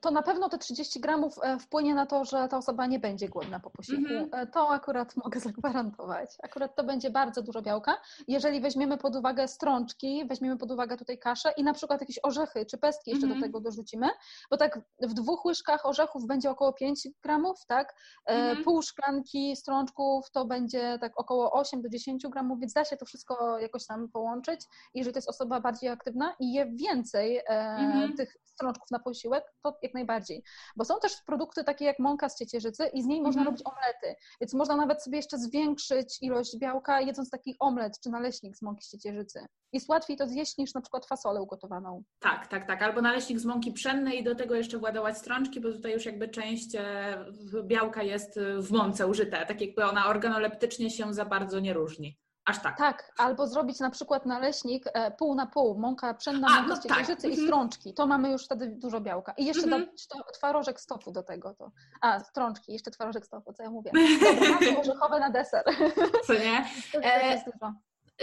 to na pewno te 30 gramów e, wpłynie na to, że ta osoba nie będzie głodna po posiłku. Mm -hmm. To akurat *laughs* mogę zagwarantować. Akurat to będzie bardzo dużo białka. Jeżeli weźmiemy pod uwagę strączki, weźmiemy pod uwagę tutaj kaszę i na przykład jakieś orzechy czy pestki jeszcze mm -hmm. do tego dorzucimy, bo tak w dwóch łyżkach orzechów będzie około 5 gramów, tak? Mm -hmm. Pół szklanki strączków to będzie tak około 8 do 10 gramów, więc da się to wszystko jakoś tam połączyć. Jeżeli to jest osoba bardziej aktywna i je więcej e, mhm. tych strączków na posiłek, to jak najbardziej. Bo są też produkty takie jak mąka z ciecierzycy i z niej można mhm. robić omlety, więc można nawet sobie jeszcze zwiększyć ilość białka jedząc taki omlet czy naleśnik z mąki z ciecierzycy. Jest łatwiej to zjeść niż na przykład fasolę ugotowaną. Tak, tak, tak. Albo naleśnik z mąki pszennej i do tego jeszcze władować strączki, bo tutaj już jakby część e, białka jest w mące użyte, tak jakby ona organoleptycznie się za bardzo nie różni. Aż tak. Tak, albo zrobić na przykład naleśnik e, pół na pół, mąka pszenna, mąka no z tak. i mhm. strączki. To mamy już wtedy dużo białka. I jeszcze mm -hmm. to, twarożek stofu do tego. To. A, strączki, jeszcze twarożek stofu, co ja mówię. *laughs* Dobra, masło orzechowe na deser. Co nie? *laughs* to, to jest e, dużo.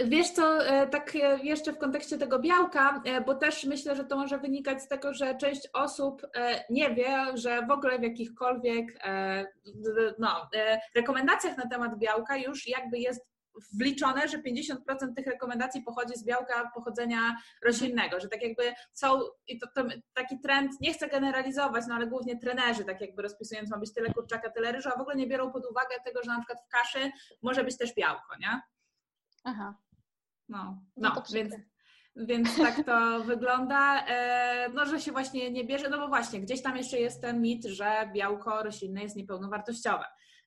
Wiesz co, e, tak jeszcze w kontekście tego białka, bo też myślę, że to może wynikać z tego, że część osób nie wie, że w ogóle w jakichkolwiek no, rekomendacjach na temat białka już jakby jest wliczone, że 50% tych rekomendacji pochodzi z białka pochodzenia roślinnego, że tak jakby są, i to, to, taki trend, nie chcę generalizować, no ale głównie trenerzy, tak jakby rozpisując, ma być tyle kurczaka, tyle ryżu, a w ogóle nie biorą pod uwagę tego, że na przykład w kaszy może być też białko, nie? Aha. No, no, no więc, więc tak to *laughs* wygląda, e, no, że się właśnie nie bierze, no bo właśnie, gdzieś tam jeszcze jest ten mit, że białko roślinne jest niepełnowartościowe.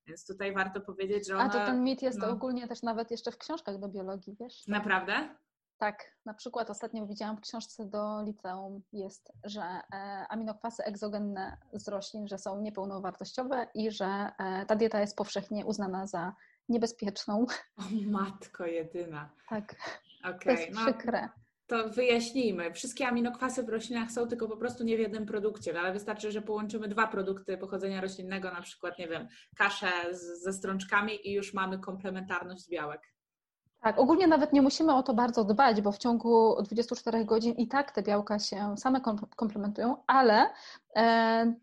Więc tutaj warto powiedzieć, że ona... A to ten mit jest no... ogólnie też nawet jeszcze w książkach do biologii, wiesz? Naprawdę? Tak, na przykład ostatnio widziałam w książce do liceum jest, że e, aminokwasy egzogenne z roślin, że są niepełnowartościowe i że e, ta dieta jest powszechnie uznana za niebezpieczną. O matko jedyna. Tak. Okay. To jest no, przykre. To wyjaśnijmy. Wszystkie aminokwasy w roślinach są tylko po prostu nie w jednym produkcie, ale wystarczy, że połączymy dwa produkty pochodzenia roślinnego, na przykład, nie wiem, kaszę z, ze strączkami i już mamy komplementarność białek. Tak, ogólnie nawet nie musimy o to bardzo dbać, bo w ciągu 24 godzin i tak te białka się same komplementują, ale e,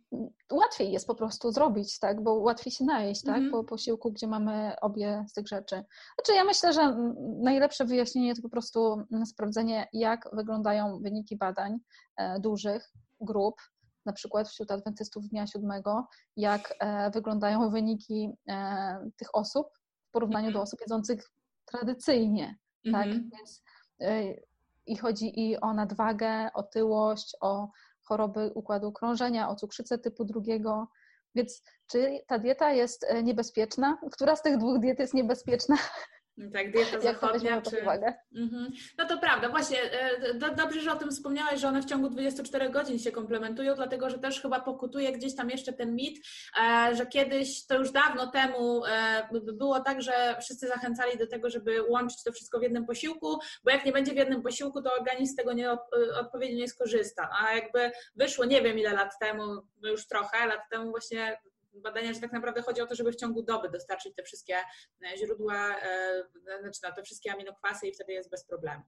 łatwiej jest po prostu zrobić, tak, bo łatwiej się najeść, tak, mm -hmm. po posiłku, gdzie mamy obie z tych rzeczy. Znaczy ja myślę, że najlepsze wyjaśnienie to po prostu sprawdzenie, jak wyglądają wyniki badań e, dużych grup, na przykład wśród adwentystów dnia siódmego, jak e, wyglądają wyniki e, tych osób w porównaniu do osób jedzących tradycyjnie, tak? Mhm. Więc y, i chodzi i o nadwagę, otyłość, o choroby układu krążenia, o cukrzycę typu drugiego. Więc czy ta dieta jest e, niebezpieczna? Która z tych dwóch diet jest niebezpieczna? *laughs* Tak, dieta *laughs* zachodnia. Czy... Mhm. No to prawda, właśnie e, do, dobrze, że o tym wspomniałeś, że one w ciągu 24 godzin się komplementują, dlatego że też chyba pokutuje gdzieś tam jeszcze ten mit, e, że kiedyś, to już dawno temu e, było tak, że wszyscy zachęcali do tego, żeby łączyć to wszystko w jednym posiłku, bo jak nie będzie w jednym posiłku, to organizm z tego nie odpowiednio nie skorzysta. A jakby wyszło nie wiem ile lat temu, no już trochę lat temu właśnie badania, że tak naprawdę chodzi o to, żeby w ciągu doby dostarczyć te wszystkie e, źródła, e, znaczy no, te wszystkie aminokwasy i wtedy jest bez problemu.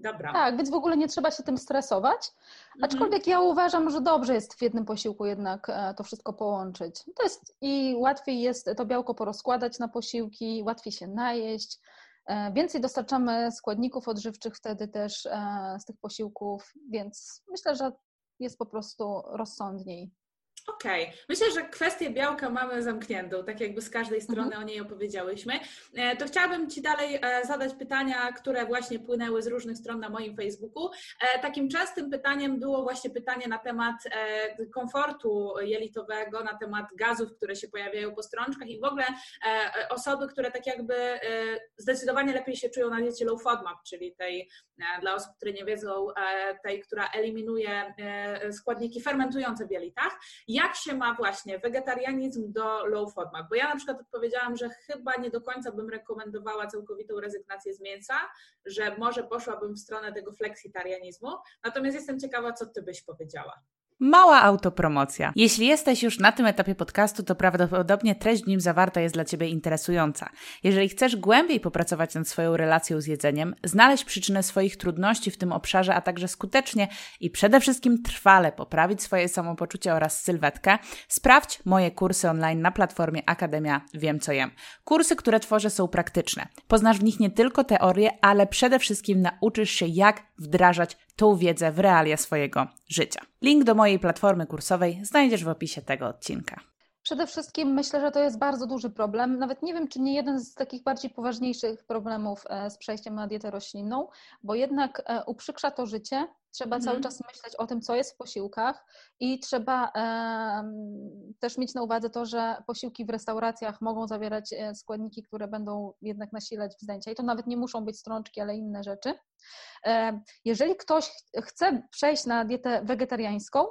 Dobra. Tak, więc w ogóle nie trzeba się tym stresować. Mhm. Aczkolwiek ja uważam, że dobrze jest w jednym posiłku jednak e, to wszystko połączyć. To jest i łatwiej jest to białko porozkładać na posiłki, łatwiej się najeść. Więcej dostarczamy składników odżywczych wtedy też z tych posiłków, więc myślę, że jest po prostu rozsądniej. Okej, okay. myślę, że kwestię białka mamy zamkniętą, tak jakby z każdej strony mhm. o niej opowiedziałyśmy. E, to chciałabym Ci dalej e, zadać pytania, które właśnie płynęły z różnych stron na moim Facebooku. E, takim częstym pytaniem było właśnie pytanie na temat komfortu jelitowego, na temat gazów, które się pojawiają po strączkach i w ogóle osoby, które tak jakby zdecydowanie lepiej się czują na diecie low FODMAP, czyli tej, dla osób, które nie wiedzą, tej, która eliminuje składniki fermentujące w jelitach jak się ma właśnie wegetarianizm do low FODMAP? Bo ja na przykład odpowiedziałam, że chyba nie do końca bym rekomendowała całkowitą rezygnację z mięsa, że może poszłabym w stronę tego fleksitarianizmu. Natomiast jestem ciekawa, co ty byś powiedziała. Mała autopromocja. Jeśli jesteś już na tym etapie podcastu, to prawdopodobnie treść w nim zawarta jest dla Ciebie interesująca. Jeżeli chcesz głębiej popracować nad swoją relacją z jedzeniem, znaleźć przyczynę swoich trudności w tym obszarze, a także skutecznie i przede wszystkim trwale poprawić swoje samopoczucie oraz sylwetkę, sprawdź moje kursy online na platformie Akademia Wiem Co Jem. Kursy, które tworzę są praktyczne. Poznasz w nich nie tylko teorię, ale przede wszystkim nauczysz się, jak wdrażać tą wiedzę w realia swojego życia. Link do mojej platformy kursowej znajdziesz w opisie tego odcinka. Przede wszystkim myślę, że to jest bardzo duży problem. Nawet nie wiem, czy nie jeden z takich bardziej poważniejszych problemów e, z przejściem na dietę roślinną, bo jednak e, uprzykrza to życie. Trzeba mhm. cały czas myśleć o tym, co jest w posiłkach i trzeba też mieć na uwadze to, że posiłki w restauracjach mogą zawierać e, składniki, które będą jednak nasilać wzdęcia i to nawet nie muszą być strączki, ale inne rzeczy. Jeżeli ktoś chce przejść na dietę wegetariańską,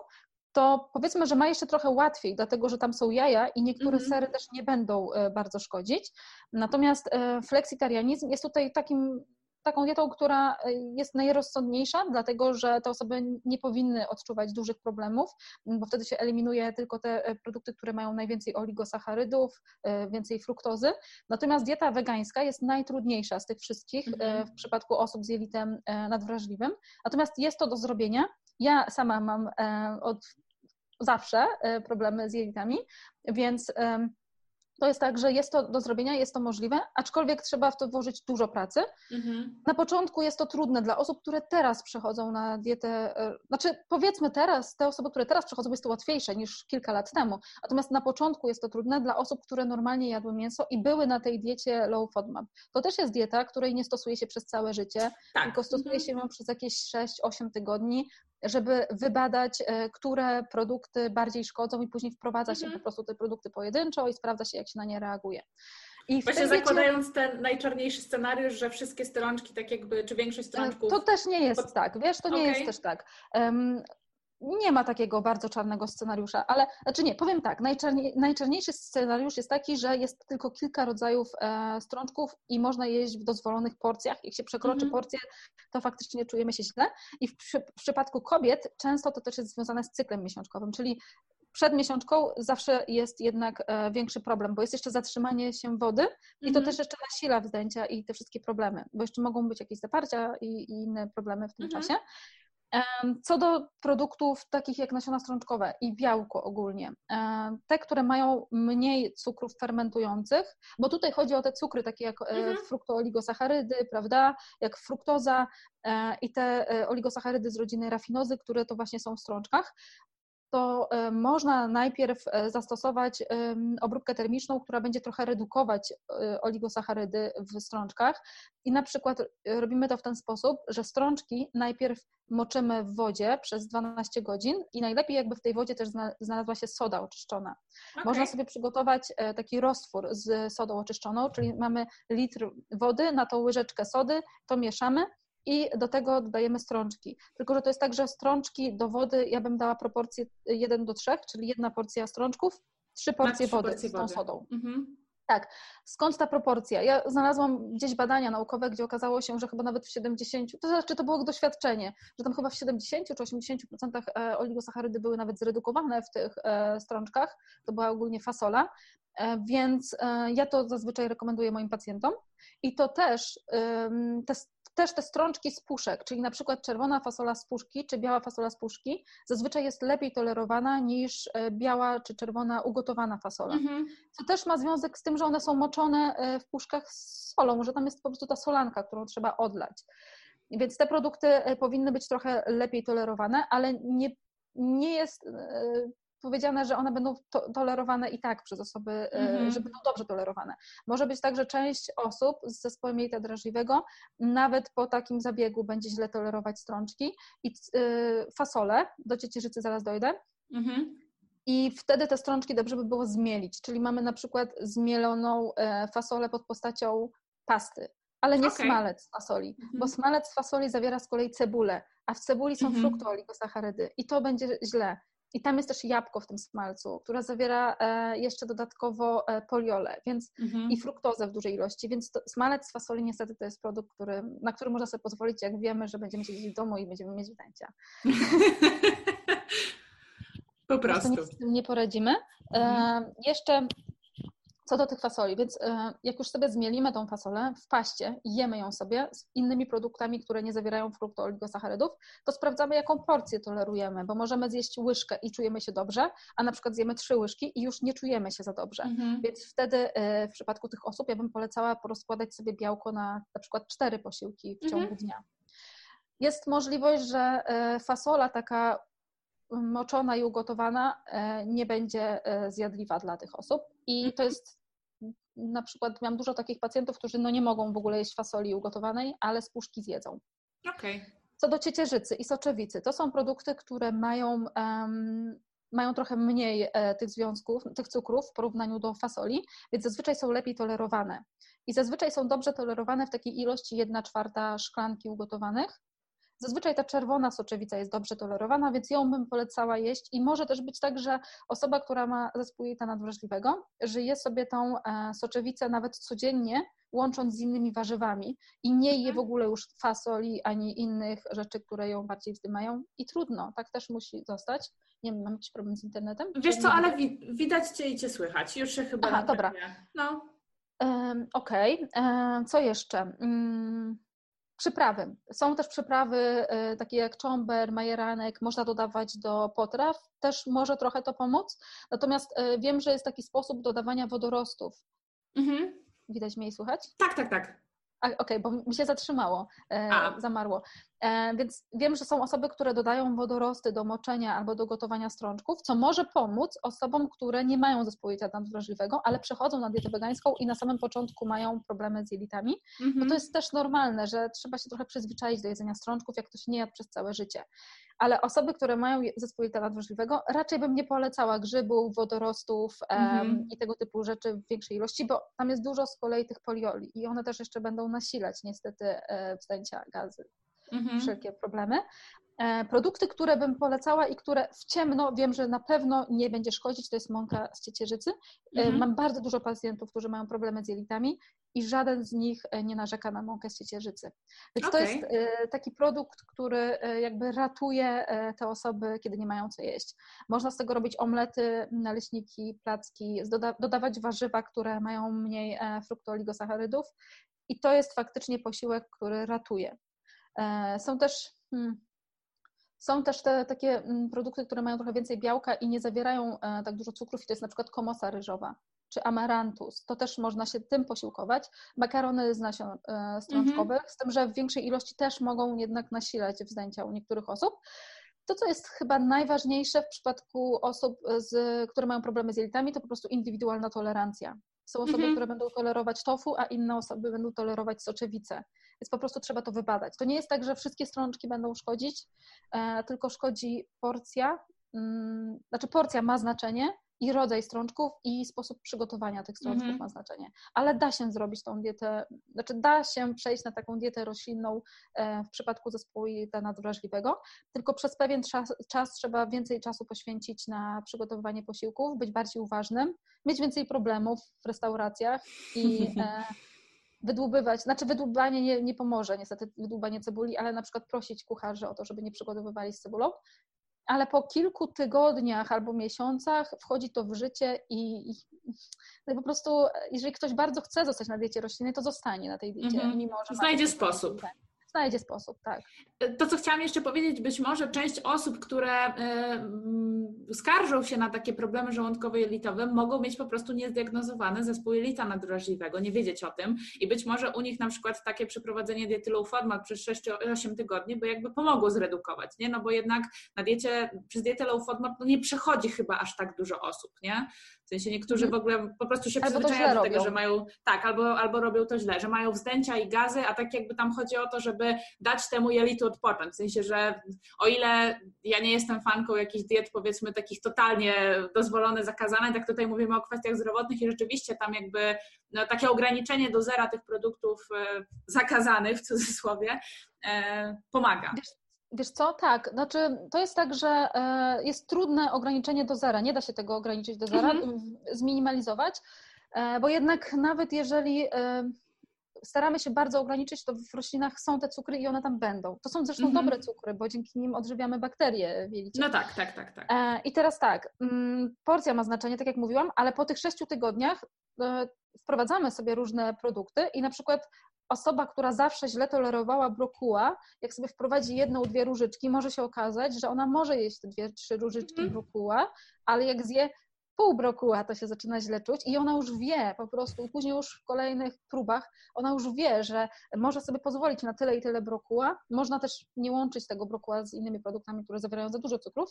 to powiedzmy, że ma jeszcze trochę łatwiej, dlatego że tam są jaja i niektóre mm -hmm. sery też nie będą e, bardzo szkodzić. Natomiast e, fleksitarianizm jest tutaj takim taką dietą, która e, jest najrozsądniejsza, dlatego że te osoby nie powinny odczuwać dużych problemów, bo wtedy się eliminuje tylko te produkty, które mają najwięcej oligosacharydów, więcej fruktozy. Natomiast dieta wegańska jest najtrudniejsza z tych wszystkich mm -hmm. w przypadku osób z jelitem nadwrażliwym. Natomiast jest to do zrobienia. Ja sama mam od zawsze e, problemy z jelitami, więc to jest tak, że jest to do zrobienia, jest to możliwe, aczkolwiek trzeba w to włożyć dużo pracy. Mhm. Na początku jest to trudne dla osób, które teraz przechodzą na dietę, e, znaczy powiedzmy teraz, te osoby, które teraz przechodzą, jest to łatwiejsze niż kilka lat temu. Natomiast na początku jest to trudne dla osób, które normalnie jadły mięso i były na tej diecie low FODMAP. To też jest dieta, której nie stosuje się przez całe życie, tak. tylko stosuje mhm. się ją przez jakieś 6-8 tygodni żeby wybadać, e, które produkty bardziej szkodzą i później wprowadza się mhm. po prostu te produkty pojedynczo i sprawdza się, jak się na nie reaguje. I Właśnie zakładając ten najczarniejszy scenariusz, że wszystkie strączki, tak jakby, czy większość e, strączków... To też nie jest pod... tak, wiesz, to nie okay. jest też tak. Um, nie ma takiego bardzo czarnego scenariusza, ale znaczy nie, powiem tak, najczarniej, najczarniejszy scenariusz jest taki, że jest tylko kilka rodzajów e, strączków i można jeść w dozwolonych porcjach. Jak się przekroczy mm -hmm. porcję, to faktycznie czujemy się źle. I w, przy, w przypadku kobiet często to też jest związane z cyklem miesiączkowym, czyli przed miesiączką zawsze jest jednak e, większy problem, bo jest jeszcze zatrzymanie się wody i to mhm. też jeszcze nasila wzdęcia i te wszystkie problemy, bo jeszcze mogą być jakieś zaparcia i, i inne problemy w tym mhm. czasie. Co do produktów takich jak nasiona strączkowe i białko ogólnie, te, które mają mniej cukrów fermentujących, bo tutaj chodzi o te cukry takie jak e, mhm. fruktooligosacharydy, prawda, jak fruktoza e, i te oligosacharydy z rodziny rafinozy, które to właśnie są w strączkach, to e, można najpierw e, zastosować obróbkę termiczną, która będzie trochę redukować e, oligosacharydy w strączkach. I na przykład robimy to w ten sposób, że strączki najpierw moczymy w wodzie przez 12 godzin i najlepiej jakby w tej wodzie też znalazła się soda oczyszczona. Okay. Można sobie przygotować taki roztwór z sodą oczyszczoną, czyli mamy litr wody, na tą łyżeczkę sody, to mieszamy i do tego dodajemy strączki. Tylko, że to jest tak, że strączki do wody ja bym dała proporcję 1 do 3, czyli jedna porcja strączków, trzy porcje wody porcje z tą wody. sodą. Mhm. Tak. Skąd ta proporcja? Ja znalazłam gdzieś badania naukowe, gdzie okazało się, że chyba nawet w 70, to znaczy to było doświadczenie, że tam chyba w 70 czy 80% e, oligosacharydy były nawet zredukowane w tych e, strączkach. To była ogólnie fasola. E, więc ja to zazwyczaj rekomenduję moim pacjentom. I to też te też te strączki z puszek, czyli na przykład czerwona fasola z puszki czy biała fasola z puszki, zazwyczaj jest lepiej tolerowana niż e, biała czy czerwona ugotowana fasola. Mhm. Co też ma związek z tym, że one są moczone e, w puszkach z solą, że tam jest po prostu ta solanka, którą trzeba odlać. Więc te produkty e, powinny być trochę lepiej tolerowane, ale nie, nie jest powiedziane, że one będą to, tolerowane i tak przez osoby, mm-hmm. że będą dobrze tolerowane. Może być tak, że część osób z zespołem jelita drażliwego nawet po takim zabiegu będzie źle tolerować strączki i y, fasole, do ciecierzycy zaraz dojdę, mm-hmm. I wtedy te strączki dobrze by było zmielić, czyli mamy na przykład zmieloną e, fasolę pod postacią pasty, ale nie okay. smalec z fasoli, mm-hmm. bo smalec z fasoli zawiera z kolei cebulę, a w cebuli są mm-hmm. fruktooligosacharydy i to będzie źle. I tam jest też jabłko w tym smalcu, które zawiera e, jeszcze dodatkowo e, poliole więc, mhm. i fruktozę w dużej ilości, więc to, smalec z fasoli niestety to jest produkt, który, na który można sobie pozwolić, jak wiemy, że będziemy siedzieć w domu i będziemy mieć zdjęcia. *laughs* po prostu. Nic z tym nie poradzimy. E, mhm. Jeszcze co do tych fasoli, więc e, jak już sobie zmielimy tą fasolę w paście i jemy ją sobie z innymi produktami, które nie zawierają fruktooligosacharydów, to sprawdzamy, jaką porcję tolerujemy, bo możemy zjeść łyżkę i czujemy się dobrze, a na przykład zjemy trzy łyżki i już nie czujemy się za dobrze. Mhm. Więc wtedy e, w przypadku tych osób ja bym polecała porozkładać sobie białko na na przykład cztery posiłki w ciągu mhm. dnia. Jest możliwość, że e, fasola taka moczona i ugotowana nie będzie zjadliwa dla tych osób. I to mhm. jest na przykład miałam dużo takich pacjentów, którzy no nie mogą w ogóle jeść fasoli ugotowanej, ale z puszki zjedzą. Okay. Co do ciecierzycy i soczewicy, to są produkty, które mają, um, mają trochę mniej e, tych związków, tych cukrów w porównaniu do fasoli, więc zazwyczaj są lepiej tolerowane. I zazwyczaj są dobrze tolerowane w takiej ilości 1 czwarta szklanki ugotowanych, Zazwyczaj ta czerwona soczewica jest dobrze tolerowana, więc ją bym polecała jeść i może też być tak, że osoba, która ma zespół jelita nadwrażliwego, żyje sobie tą e, soczewicę nawet codziennie, łącząc z innymi warzywami i nie je w mhm. ogóle już fasoli ani innych rzeczy, które ją bardziej wzdymają i trudno, tak też musi zostać. Nie wiem, mam jakiś problem z internetem? Wiesz co, ale wi widać Cię i Cię słychać, już się chyba... Aha, dobra. No. Um, Okej, okay. um, co jeszcze? Um, Przyprawy. Są też przyprawy e, takie jak czomber, majeranek, można dodawać do potraw, też może trochę to pomóc. Natomiast e, wiem, że jest taki sposób dodawania wodorostów. Mhm. Widać mnie i słychać? Tak, tak, tak. Okej, okay, bo mi się zatrzymało, e, zamarło. E, więc wiem, że są osoby, które dodają wodorosty do moczenia albo do gotowania strączków, co może pomóc osobom, które nie mają zespołu jelita nadwrażliwego, ale przechodzą na dietę wegańską i na samym początku mają problemy z jelitami. Mm -hmm. Bo to jest też normalne, że trzeba się trochę przyzwyczaić do jedzenia strączków, jak ktoś nie jadł przez całe życie. Ale osoby, które mają zespół jelita nadwrażliwego, raczej bym nie polecała grzybów, wodorostów um, i tego typu rzeczy w większej ilości, bo tam jest dużo z kolei tych polioli i one też jeszcze będą nasilać niestety e, wstęcia gazy. Mhm. Wszelkie problemy. E, produkty, które bym polecała i które w ciemno wiem, że na pewno nie będzie szkodzić, to jest mąka z ciecierzycy. E, mhm. Mam bardzo dużo pacjentów, którzy mają problemy z jelitami i żaden z nich e, nie narzeka na mąkę z ciecierzycy. Więc okay. to jest taki produkt, który jakby ratuje te osoby, kiedy nie mają co jeść. Można z tego robić omlety, naleśniki, placki, doda dodawać warzywa, które mają mniej fruktooligosacharydów i to jest faktycznie posiłek, który ratuje. Są też hmm, są też te takie mm, produkty, które mają trochę więcej białka i nie zawierają e, tak dużo cukrów, i to jest na przykład komosa ryżowa czy amarantus. To też można się tym posiłkować. Makarony z nasion e, strączkowych, mm -hmm. z tym, że w większej ilości też mogą jednak nasilać wzdęcia u niektórych osób. To, co jest chyba najważniejsze w przypadku osób, z, które mają problemy z jelitami, to po prostu indywidualna tolerancja. Są osoby, mhm. które będą tolerować tofu, a inne osoby będą tolerować soczewicę. Więc po prostu trzeba to wybadać. To nie jest tak, że wszystkie strączki będą szkodzić, e, tylko szkodzi porcja. Mm, znaczy porcja ma znaczenie, i rodzaj strączków i sposób przygotowania tych strączków mm -hmm. ma znaczenie. Ale da się zrobić tą dietę, znaczy da się przejść na taką dietę roślinną e, w przypadku zespołu jelita nadwrażliwego, tylko przez pewien czas, czas, trzeba więcej czasu poświęcić na przygotowywanie posiłków, być bardziej uważnym, mieć więcej problemów w restauracjach i e, *laughs* wydłubywać, znaczy wydłubanie nie, nie pomoże niestety, wydłubanie cebuli, ale na przykład prosić kucharzy o to, żeby nie przygotowywali z cebulą ale po kilku tygodniach albo miesiącach wchodzi to w życie i, i, no i po prostu, jeżeli ktoś bardzo chce zostać na diecie roślinnej, to zostanie na tej diecie, mm -hmm. mimo że znajdzie sposób. Tak znajdzie sposób, tak. To, co chciałam jeszcze powiedzieć, być może część osób, które y, skarżą się na takie problemy żołądkowo-jelitowe, mogą mieć po prostu niezdiagnozowany zespół jelita nadwrażliwego, nie wiedzieć o tym i być może u nich na przykład takie przeprowadzenie diety low FODMAP przez 6-8 tygodni by jakby pomogło zredukować, nie? No bo jednak na diecie, przez dietę low FODMAP no nie przechodzi chyba aż tak dużo osób, nie? W sensie niektórzy mhm. w ogóle po prostu się przyzwyczajają do tego, robią. że mają, tak, albo, albo robią to źle, że mają wzdęcia i gazy, a tak jakby tam chodzi o to, żeby dać temu jelitu odpocząć. W sensie, że o ile ja nie jestem fanką jakichś diet powiedzmy takich totalnie dozwolone, zakazane, tak tutaj mówimy o kwestiach zdrowotnych i rzeczywiście tam jakby no, takie ograniczenie do zera tych produktów e, zakazanych w cudzysłowie e, pomaga. Wiesz co, tak, znaczy to jest tak, że e, jest trudne ograniczenie do zera, nie da się tego ograniczyć do zera, mhm. zminimalizować, e, bo jednak nawet jeżeli e, staramy się bardzo ograniczyć, to w roślinach są te cukry i one tam będą. To są zresztą mhm. dobre cukry, bo dzięki nim odżywiamy bakterie w jelicie. No tak, tak, tak. tak. I teraz tak, mm, porcja ma znaczenie, tak jak mówiłam, ale po tych sześciu tygodniach wprowadzamy sobie różne produkty i na przykład osoba, która zawsze źle tolerowała brokuła, jak sobie wprowadzi jedną, dwie różyczki, może się okazać, że ona może jeść te dwie, trzy różyczki mm. brokuła, ale jak zje pół brokuła, to się zaczyna źle czuć i ona już wie po prostu, później już w kolejnych próbach ona już wie, że może sobie pozwolić na tyle i tyle brokuła. Można też nie łączyć tego brokuła z innymi produktami, które zawierają za dużo cukrów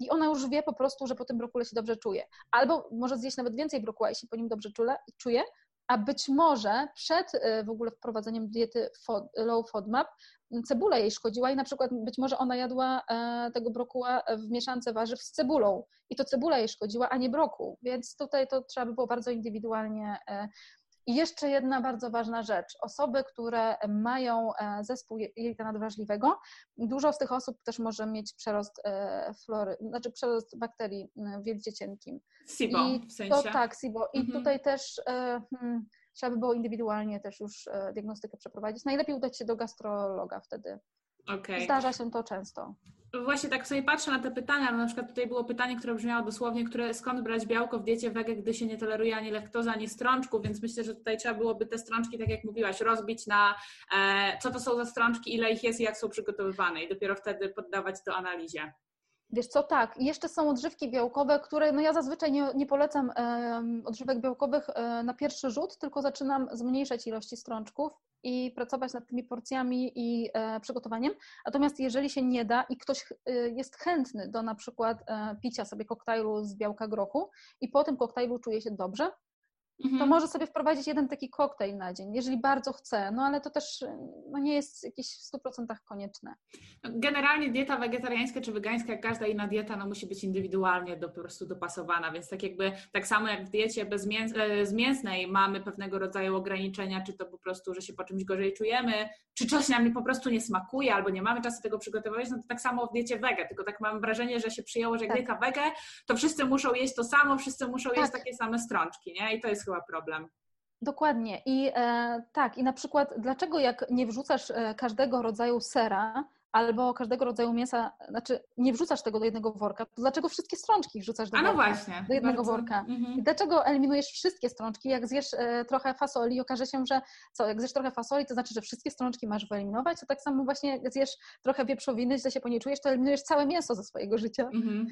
i ona już wie po prostu, że po tym brokule się dobrze czuje. Albo może zjeść nawet więcej brokuła, jeśli po nim dobrze czuje, a być może przed y, w ogóle wprowadzeniem diety low FODMAP cebula jej szkodziła i na przykład być może ona jadła e, tego brokuła w mieszance warzyw z cebulą. I to cebula jej szkodziła, a nie brokuł, więc tutaj to trzeba by było bardzo indywidualnie e, i jeszcze jedna bardzo ważna rzecz. Osoby, które mają e, zespół jelita nadwrażliwego, dużo z tych osób też może mieć przerost flory, znaczy przerost bakterii w jelicie cienkim. SIBO I w sensie? To, tak, SIBO. I mhm. tutaj też hmm, trzeba by było indywidualnie też już e, diagnostykę przeprowadzić. Najlepiej udać się do gastrologa wtedy. Okay. Zdarza się to często. Właśnie tak sobie patrzę na te pytania, no na przykład tutaj było pytanie, które brzmiało dosłownie, które, skąd brać białko w diecie wege, gdy się nie toleruje ani laktoza, ani strączku, więc myślę, że tutaj trzeba byłoby te strączki, tak jak mówiłaś, rozbić na e, co to są za strączki, ile ich jest i jak są przygotowywane i dopiero wtedy poddawać to analizie. Wiesz co, tak. I jeszcze są odżywki białkowe, które, no ja zazwyczaj nie, nie polecam e, odżywek białkowych e, na pierwszy rzut, tylko zaczynam zmniejszać ilości strączków i pracować nad tymi porcjami i e, przygotowaniem. Natomiast jeżeli się nie da i ktoś e, jest chętny do na przykład e, picia sobie koktajlu z białka grochu i po tym koktajlu czuje się dobrze, mhm. to może sobie wprowadzić jeden taki koktajl na dzień, jeżeli bardzo chce, no ale to też no, nie jest jakieś w 100% konieczne. Generalnie dieta wegetariańska czy wegańska, jak każda inna dieta, no musi być indywidualnie do, po prostu dopasowana, więc tak jakby tak samo jak w diecie bezmięsnej mamy pewnego rodzaju ograniczenia, czy to po prostu, że się po czymś gorzej czujemy, czy coś nam po prostu nie smakuje, albo nie mamy czasu tego przygotować, no to tak samo w diecie wege, tylko tak mam wrażenie, że się przyjęło, że jak tak. dieta wege, to wszyscy muszą jeść to samo, wszyscy muszą tak. jeść takie same strączki, nie? I to jest chyba problem. Dokładnie. I e, tak, i na przykład, dlaczego jak nie wrzucasz e, każdego rodzaju sera albo każdego rodzaju mięsa, znaczy nie wrzucasz tego do jednego worka, to dlaczego wszystkie strączki wrzucasz do, A no worka, właśnie, do jednego bardzo. worka? Mhm. I dlaczego eliminujesz wszystkie strączki? Jak zjesz e, trochę fasoli i okaże się, że co, jak zjesz trochę fasoli, to znaczy, że wszystkie strączki masz wyeliminować, to tak samo właśnie jak zjesz trochę wieprzowiny, źle się po niej czujesz, to eliminujesz całe mięso ze swojego życia. Mhm.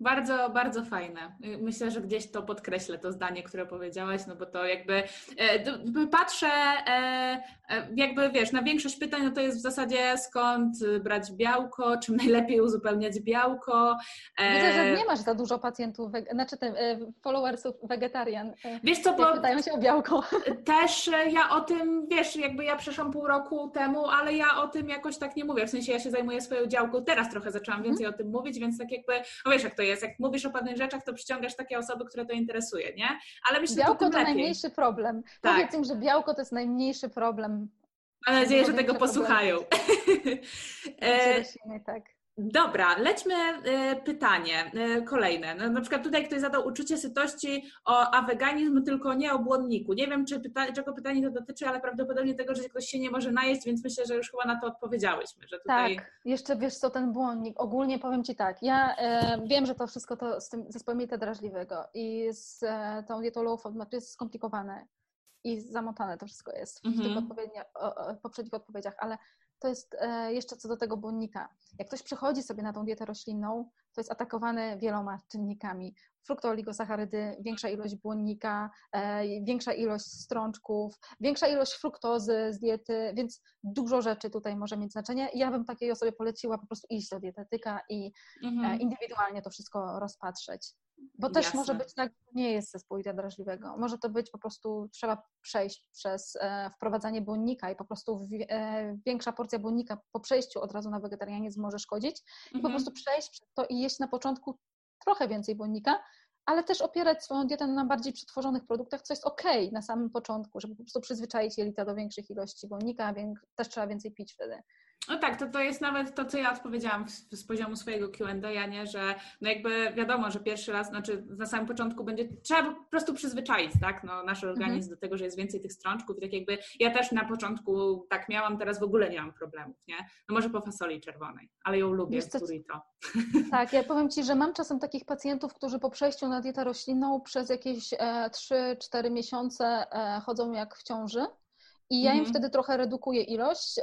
Bardzo, bardzo fajne. Myślę, że gdzieś to podkreślę, to zdanie, które powiedziałaś, no bo to jakby e, patrzę, e, e, jakby wiesz, na większość pytań, no to jest w zasadzie skąd brać białko, czym *laughs* najlepiej uzupełniać białko. Widzę, że nie masz za dużo pacjentów, znaczy tym, followersów wegetarian. Wiesz co, bo pytają się o białko. *laughs* Też ja o tym, wiesz, jakby ja przeszłam pół roku temu, ale ja o tym jakoś tak nie mówię, w sensie ja się zajmuję swoją działką, teraz trochę zaczęłam więcej hmm. o tym mówić, więc tak jakby, no wiesz jak to jest, jak mówisz o pewnych rzeczach, to przyciągasz takie osoby, które to interesuje, nie? Ale myślę, białko to, to najmniejszy problem. Tak. Powiedz im, że białko to jest najmniejszy problem. Mam nadzieję, że tego posłuchają. *laughs* e, tak. Dobra, lećmy e, pytanie e, kolejne. No, na przykład tutaj ktoś zadał uczucie sytości o a weganizm, tylko nie o błonniku. Nie wiem, czy pyta, czego pytanie to dotyczy, ale prawdopodobnie tego, że ktoś się nie może najeść, więc myślę, że już chyba na to odpowiedziałyśmy. Że tutaj... Tak, jeszcze wiesz co, ten błonnik. Ogólnie powiem Ci tak, ja e, wiem, że to wszystko to z tym zespołem drażliwego i z e, tą dietą low FODMAP znaczy jest skomplikowane i zamotane to wszystko jest w mhm. tych poprzednich odpowiedziach, ale to jest e, jeszcze co do tego błonnika. Jak ktoś przechodzi sobie na tą dietę roślinną, to jest atakowany wieloma czynnikami. Fruktooligosacharydy, większa ilość błonnika, e, większa ilość strączków, większa ilość fruktozy z diety, więc dużo rzeczy tutaj może mieć znaczenie. Ja bym takiej osobie poleciła po prostu iść do dietetyka i e, mhm. indywidualnie to wszystko rozpatrzeć. Bo też Jasne. może być tak, że nie jest zespół drażliwego. Może to być po prostu, trzeba przejść przez e, wprowadzanie błonnika i po prostu w, e, większa porcja błonnika po przejściu od razu na wegetarianizm może szkodzić. I mhm. po prostu przejść przez to i jeść na początku trochę więcej błonnika, ale też opierać swoją dietę na bardziej przetworzonych produktach, co jest ok na samym początku, żeby po prostu przyzwyczaić jelita do większych ilości błonnika, więc też trzeba więcej pić wtedy. No tak, to, to jest nawet to, co ja odpowiedziałam z, z poziomu swojego Q&A, nie? że no jakby wiadomo, że pierwszy raz, znaczy na samym początku będzie, trzeba po prostu przyzwyczaić, tak, no, nasz mhm. organizm do tego, że jest więcej tych strączków i tak jakby, ja też na początku tak miałam, teraz w ogóle nie mam problemów, nie? No może po fasoli czerwonej, ale ją lubię, w burrito. *laughs* Tak, ja powiem Ci, że mam czasem takich pacjentów, którzy po przejściu na dietę roślinną przez jakieś e, 3-4 miesiące e, chodzą jak w ciąży i ja im mhm. wtedy trochę redukuję ilość,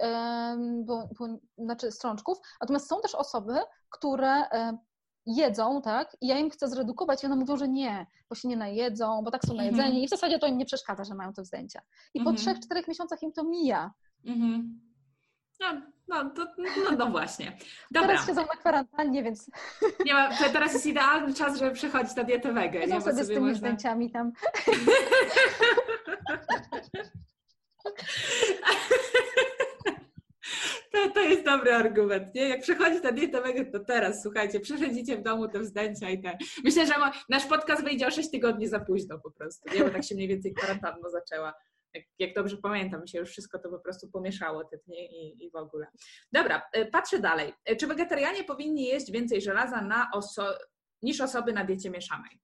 bo, bo, znaczy strączków. Natomiast są też osoby, które jedzą, tak, i ja im chcę zredukować i one mówią, że nie, bo się nie najedzą, bo tak są najedzeni mhm. i w zasadzie to im nie przeszkadza, że mają te wzdęcia. I po mhm. trzech, czterech miesiącach im to mija. No, no, to, no, no, właśnie. Dobra. Teraz siedzą na kwarantannie, więc... Nie ma, teraz jest idealny czas, żeby przechodzić na dietę wege. Siedzą sobie, sobie z tymi można... zdjęciami tam. *laughs* To, to jest dobry argument, nie? Jak przechodzi ta dieta wege, to teraz, słuchajcie, przesiedzicie w domu te wzdęcia i te. Myślę, że nasz podcast wyjdzie o 6 tygodni za późno po prostu, nie? Bo tak się mniej więcej kwarantanna zaczęła. Jak, jak, dobrze pamiętam, mi się już wszystko to po prostu pomieszało te dni i, i w ogóle. Dobra, y, patrzę dalej. Y, czy wegetarianie powinni jeść więcej żelaza na oso- niż osoby na diecie mieszanej?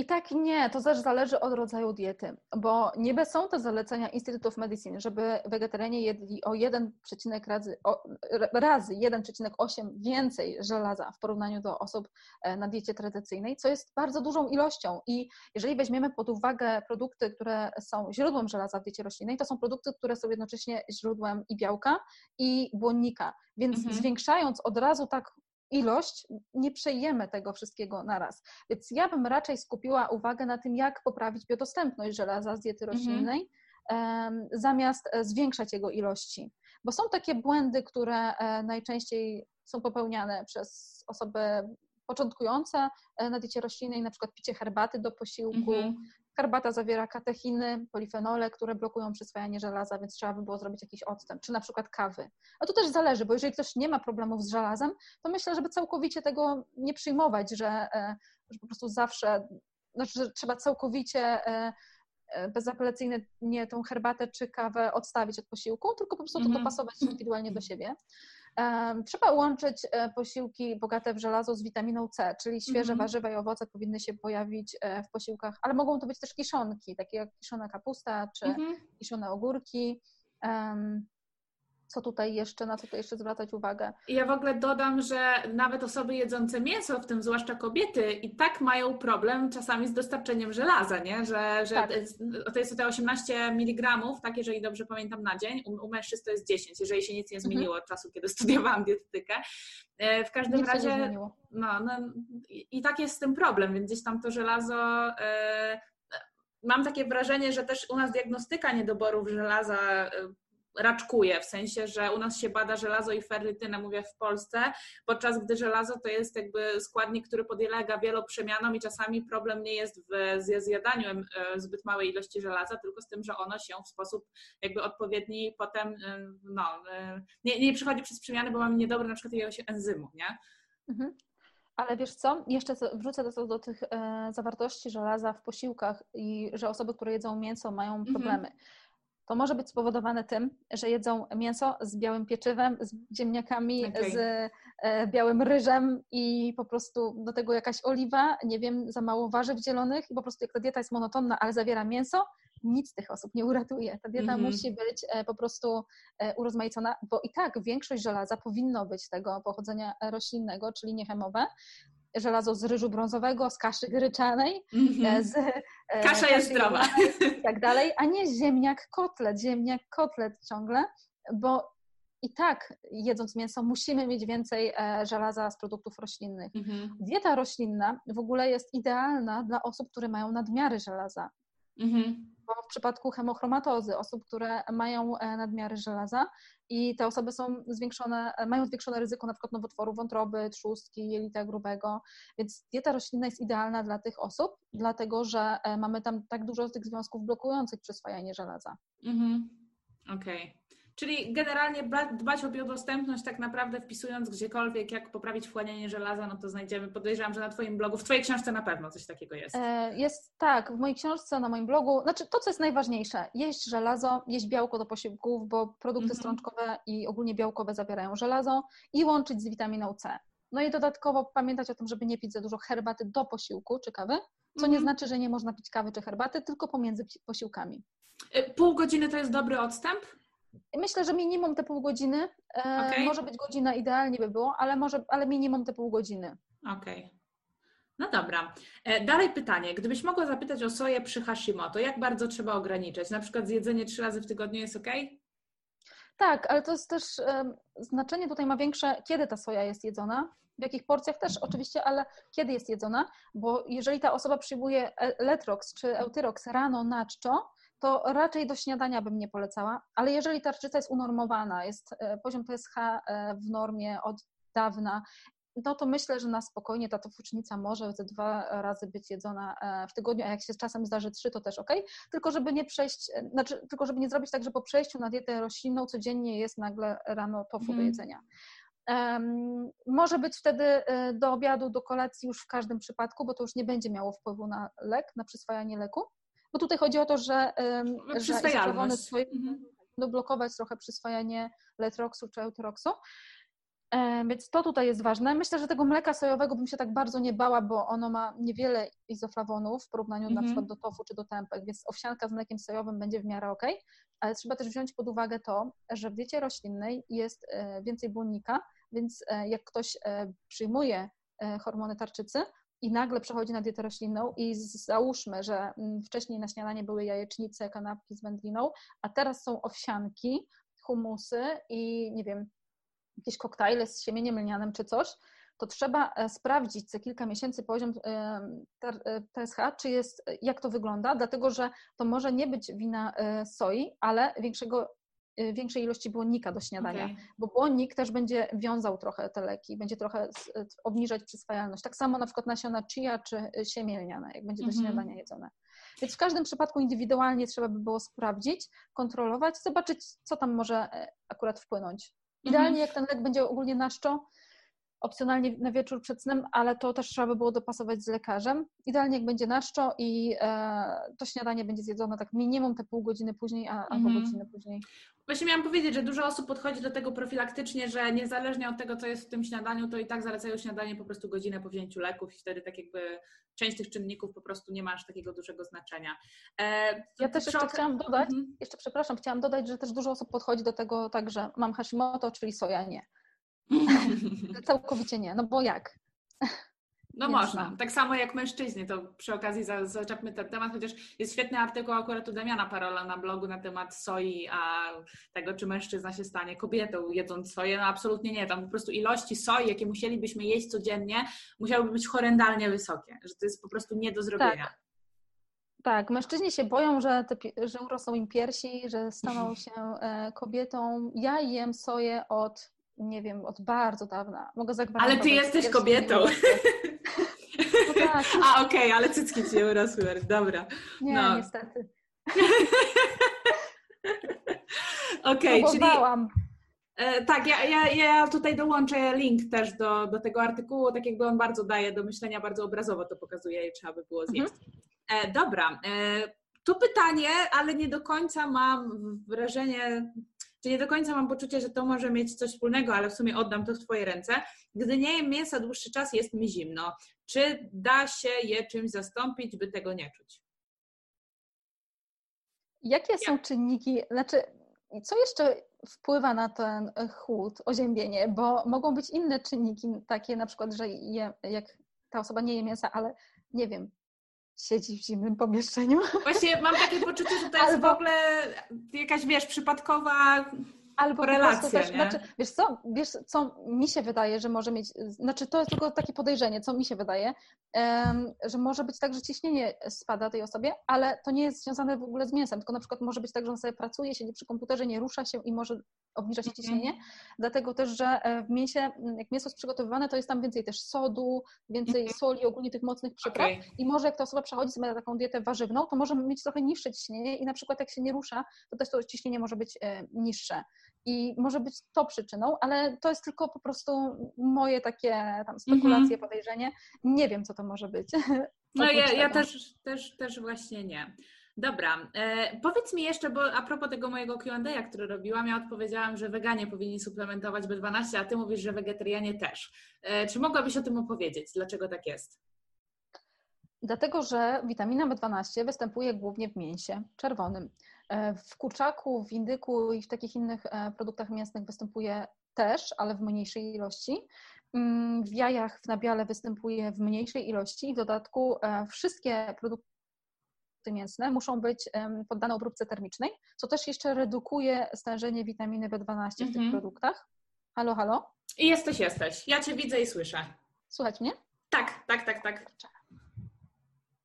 I tak nie, to też zależy od rodzaju diety, bo niby są te zalecenia Institute of Medicine, żeby wegetarianie jedli o 1, razy, o, razy 1,8 więcej żelaza w porównaniu do osób e, na diecie tradycyjnej, co jest bardzo dużą ilością. I jeżeli weźmiemy pod uwagę produkty, które są źródłem żelaza w diecie roślinnej, to są produkty, które są jednocześnie źródłem i białka, i błonnika. Więc mhm. zwiększając od razu tak ilość, nie przejemy tego wszystkiego na raz. Więc ja bym raczej skupiła uwagę na tym, jak poprawić biodostępność żelaza z diety mhm. roślinnej, mhm. zamiast e, zwiększać jego ilości. Bo są takie błędy, które e, najczęściej są popełniane przez osoby początkujące na diecie roślinnej, na przykład picie herbaty do posiłku. Mhm. Herbata zawiera katechiny, polifenole, które blokują przyswajanie żelaza, więc trzeba by było zrobić jakiś odstęp, czy na przykład kawy. A to też zależy, bo jeżeli ktoś nie ma problemów z żelazem, to myślę, żeby całkowicie tego nie przyjmować, że, że po prostu zawsze, znaczy, że trzeba całkowicie E, bezapelacyjnie tą herbatę czy kawę odstawić od posiłku, tylko po prostu to mhm. dopasować indywidualnie do siebie. Trzeba łączyć e, posiłki bogate w żelazo z witaminą C, czyli świeże mhm. warzywa i owoce powinny się pojawić e, w posiłkach, ale mogą to być też kiszonki, takie jak kiszona kapusta czy mhm. kiszone ogórki co tutaj jeszcze, na co tutaj jeszcze zwracać uwagę. Ja w ogóle dodam, że nawet osoby jedzące mięso, w tym zwłaszcza kobiety, i tak mają problem czasami z dostarczeniem żelaza, nie? Że, że tak. to jest te 18 mg, tak, jeżeli dobrze pamiętam, na dzień. U, u mężczyzn to jest 10, jeżeli się nic nie mhm. zmieniło mhm. od czasu, kiedy *laughs* studiowałam dietetykę. E, w każdym nic razie. No, no, I tak jest z tym problem, więc gdzieś tam to żelazo. E, mam takie wrażenie, że też u nas diagnostyka niedoborów żelaza e, raczkuje, w sensie, że u nas się bada żelazo i ferrytynę, mówię w Polsce, podczas gdy żelazo to jest jakby składnik, który podlega wieloprzemianom i czasami problem nie jest w zjadaniu e, zbyt małej ilości żelaza, tylko z tym, że ono się w sposób jakby odpowiedni potem, no, e, nie, nie przychodzi przez przemiany, bo mamy niedobry na przykład ilość enzymu, nie? Mhm. Ale wiesz co, jeszcze wrócę do, do tych e, zawartości żelaza w posiłkach i że osoby, które jedzą mięso mają mhm. problemy. Mhm to może być spowodowane tym, że jedzą mięso z białym pieczywem, z ziemniakami, okay. z e, białym ryżem i po prostu do tego jakaś oliwa, nie wiem, za mało warzyw zielonych i po prostu jak ta dieta jest monotonna, ale zawiera mięso, nic tych osób nie uratuje. Ta dieta mm -hmm. musi być e, po prostu e, urozmaicona, bo i tak większość żelaza powinno być tego pochodzenia roślinnego, czyli niechemowe, żelazo z ryżu brązowego, z kaszy gryczanej, mm-hmm. z e, Kasza jest zdrowa. I tak dalej, a nie ziemniak kotlet, ziemniak kotlet ciągle, bo i tak jedząc mięso musimy mieć więcej e, żelaza z produktów roślinnych. Mm-hmm. Dieta roślinna w ogóle jest idealna dla osób, które mają nadmiary żelaza. Mm-hmm. Bo w przypadku hemochromatozy, osób, które mają nadmiary żelaza, i te osoby są zwiększone, mają zwiększone ryzyko na przykład nowotworu wątroby, trzustki, jelita grubego, więc dieta roślinna jest idealna dla tych osób, dlatego że e, mamy tam tak dużo tych związków blokujących przyswajanie żelaza. Mhm. Okej. Okay. Czyli generalnie dbać o biodostępność, tak naprawdę wpisując gdziekolwiek, jak poprawić wchłanianie żelaza, no to znajdziemy, podejrzewam, że na Twoim blogu, w Twojej książce na pewno coś takiego jest. E, jest tak, w mojej książce, na moim blogu, znaczy to, co jest najważniejsze, jeść żelazo, jeść białko do posiłków, bo produkty mhm. strączkowe i ogólnie białkowe zawierają żelazo i łączyć z witaminą C. No i dodatkowo pamiętać o tym, żeby nie pić za dużo herbaty do posiłku czy kawy, co nie mhm. znaczy, że nie można pić kawy czy herbaty, tylko pomiędzy posiłkami. E, pół godziny to jest dobry odstęp? Myślę, że minimum te pół godziny. E, okay. Może być godzina idealnie by było, ale może, ale minimum te pół godziny. Okej. Okay. No dobra. E, dalej pytanie. Gdybyś mogła zapytać o soję przy Hashimoto, jak bardzo trzeba ograniczać? Na przykład zjedzenie trzy razy w tygodniu jest ok? Tak, ale to jest też znaczenie tutaj ma większe, kiedy ta soja jest jedzona, w jakich porcjach też oczywiście, ale kiedy jest jedzona, bo jeżeli ta osoba przyjmuje Letrox czy Eutyrox rano na czczo, to raczej do śniadania bym nie polecała, ale jeżeli tarczyca jest unormowana, jest e, poziom TSH e, w normie od dawna, no to myślę, że na spokojnie ta tofucznica może ze dwa razy być jedzona e, w tygodniu, a jak się z czasem zdarzy trzy, to też ok. Tylko żeby nie przejść, znaczy, tylko żeby nie zrobić tak, że po przejściu na dietę roślinną codziennie jest nagle rano tofu mm. do mhm. jedzenia. Um, może być wtedy do obiadu, do kolacji już w każdym przypadku, bo to już nie będzie miało wpływu na lek, na przyswajanie leku. Bo tutaj chodzi o to, że, że swoje, mhm. blokować trochę przyswajanie letroxu czy eutroxu. Więc to tutaj jest ważne. Myślę, że tego mleka sojowego bym się tak bardzo nie bała, bo ono ma niewiele izoflawonów w porównaniu mm -hmm. na przykład do tofu czy do tempek, więc owsianka z mlekiem sojowym będzie w miarę ok, ale trzeba też wziąć pod uwagę to, że w diecie roślinnej jest e, więcej błonnika, więc e, jak ktoś e, przyjmuje hormony tarczycy, i nagle przechodzi na dietę roślinną i załóżmy, że mm, wcześniej na śniadanie były jajecznice, kanapki z wędliną, a teraz są owsianki, humusy i nie wiem, jakieś koktajle z siemieniem lnianym czy coś, to trzeba e, sprawdzić co kilka miesięcy poziom TSH, e, czy jest, jak to wygląda, dlatego że to może nie być wina e, soi, ale większego większej ilości błonnika do śniadania, okay. bo błonnik też będzie wiązał trochę te leki, będzie trochę y, obniżać przyswajalność. Tak samo na przykład nasiona chia czy siemię lniane, jak będzie do mhm. śniadania jedzone. Więc w każdym przypadku indywidualnie trzeba by było sprawdzić, kontrolować, zobaczyć, co tam może e, akurat wpłynąć. Idealnie, mhm. jak ten lek będzie ogólnie naszczo, opcjonalnie na wieczór przed snem, ale to też trzeba by było dopasować z lekarzem. Idealnie jak będzie na czczo i e, to śniadanie będzie zjedzone tak minimum te pół godziny później, a, albo mm. godzinę później. Właśnie miałam powiedzieć, że dużo osób podchodzi do tego profilaktycznie, że niezależnie od tego, co jest w tym śniadaniu, to i tak zalecają śniadanie po prostu godzinę po wzięciu leków i wtedy tak jakby część tych czynników po prostu nie ma aż takiego dużego znaczenia. E, ja też jeszcze chciałam dodać, mhm. jeszcze przepraszam, chciałam dodać, że też dużo osób podchodzi do tego tak, że mam Hashimoto, czyli soja nie. *laughs* Całkowicie nie, no bo jak? No Więc można. No. Tak samo jak mężczyźni, to przy okazji zaczepmy ten temat, chociaż jest świetny artykuł akurat u Damiana Parola na blogu na temat soi, a tego, czy mężczyzna się stanie kobietą jedząc soję. No absolutnie nie. Tam po prostu ilości soi, jakie musielibyśmy jeść codziennie, musiałyby być horrendalnie wysokie, że to jest po prostu nie do zrobienia. Tak. Tak, mężczyźni się boją, że, te, że urosną im piersi, że staną się e, kobietą. Ja jem soję od nie wiem, od bardzo dawna. Mogę zagwarantować. Ale ty jesteś kobietą. *laughs* No tak. A, okej, okay, ale cycki ci urosły, dobra. Nie, no. niestety. *laughs* okej, okay, czyli... E, tak, ja, ja, ja tutaj dołączę link też do, do tego artykułu, tak jakby on bardzo daje do myślenia, bardzo obrazowo to pokazuje i trzeba by było zjeść. Mhm. E, dobra, e, tu pytanie, ale nie do końca mam wrażenie, czy nie do końca mam poczucie, że to może mieć coś wspólnego, ale w sumie oddam to w Twoje ręce. Gdy nie jem mięsa dłuższy czas, jest mi zimno. Czy da się je czymś zastąpić, by tego nie czuć? Jakie są czynniki, znaczy, co jeszcze wpływa na ten chłód, oziębienie? Bo mogą być inne czynniki, takie na przykład, że je, jak ta osoba nie je mięsa, ale nie wiem, siedzi w zimnym pomieszczeniu. Właśnie mam takie poczucie, że to jest Albo... w ogóle jakaś, wiesz, przypadkowa Albo relacja, też, znaczy, wiesz co, wiesz co mi się wydaje, że może mieć, znaczy to jest tylko takie podejrzenie, co mi się wydaje, um, że może być tak, że ciśnienie spada tej osobie, ale to nie jest związane w ogóle z mięsem, tylko na przykład może być tak, że on sobie pracuje, siedzi przy komputerze, nie rusza się i może obniżać mhm. ciśnienie, dlatego też, że e, w mięsie, jak mięso jest przygotowywane, to jest tam więcej też sodu, więcej mhm. soli, ogólnie tych mocnych przypraw okay. i może jak ta osoba przechodzi sobie na taką dietę warzywną, to może mieć trochę niższe ciśnienie i na przykład jak się nie rusza, to też to ciśnienie może być e, niższe. I może być to przyczyną, ale to jest tylko po prostu moje takie tam spekulacje, mm -hmm. podejrzenie. Nie wiem, co to może być. *laughs* No ja, ja też, też, też właśnie nie. Dobra, e, powiedz mi jeszcze, bo a propos tego mojego Q&A, który robiłam, ja odpowiedziałam, że weganie powinni suplementować B12, a ty mówisz, że wegetarianie też. E, czy mogłabyś o tym opowiedzieć? Dlaczego tak jest? Dlatego, że witamina B12 występuje głównie w mięsie czerwonym. E, w kurczaku, w indyku i w takich innych e, produktach mięsnych występuje też, ale w mniejszej ilości. Mm, w jajach, w nabiale występuje w mniejszej ilości i w dodatku e, wszystkie produkty mięsne muszą być poddane obróbce termicznej, co też jeszcze redukuje stężenie witaminy B12 w tych mhm. produktach. Halo, halo? I jesteś, jesteś. Ja Cię widzę i słyszę. Słuchać mnie? Tak, tak, tak, tak.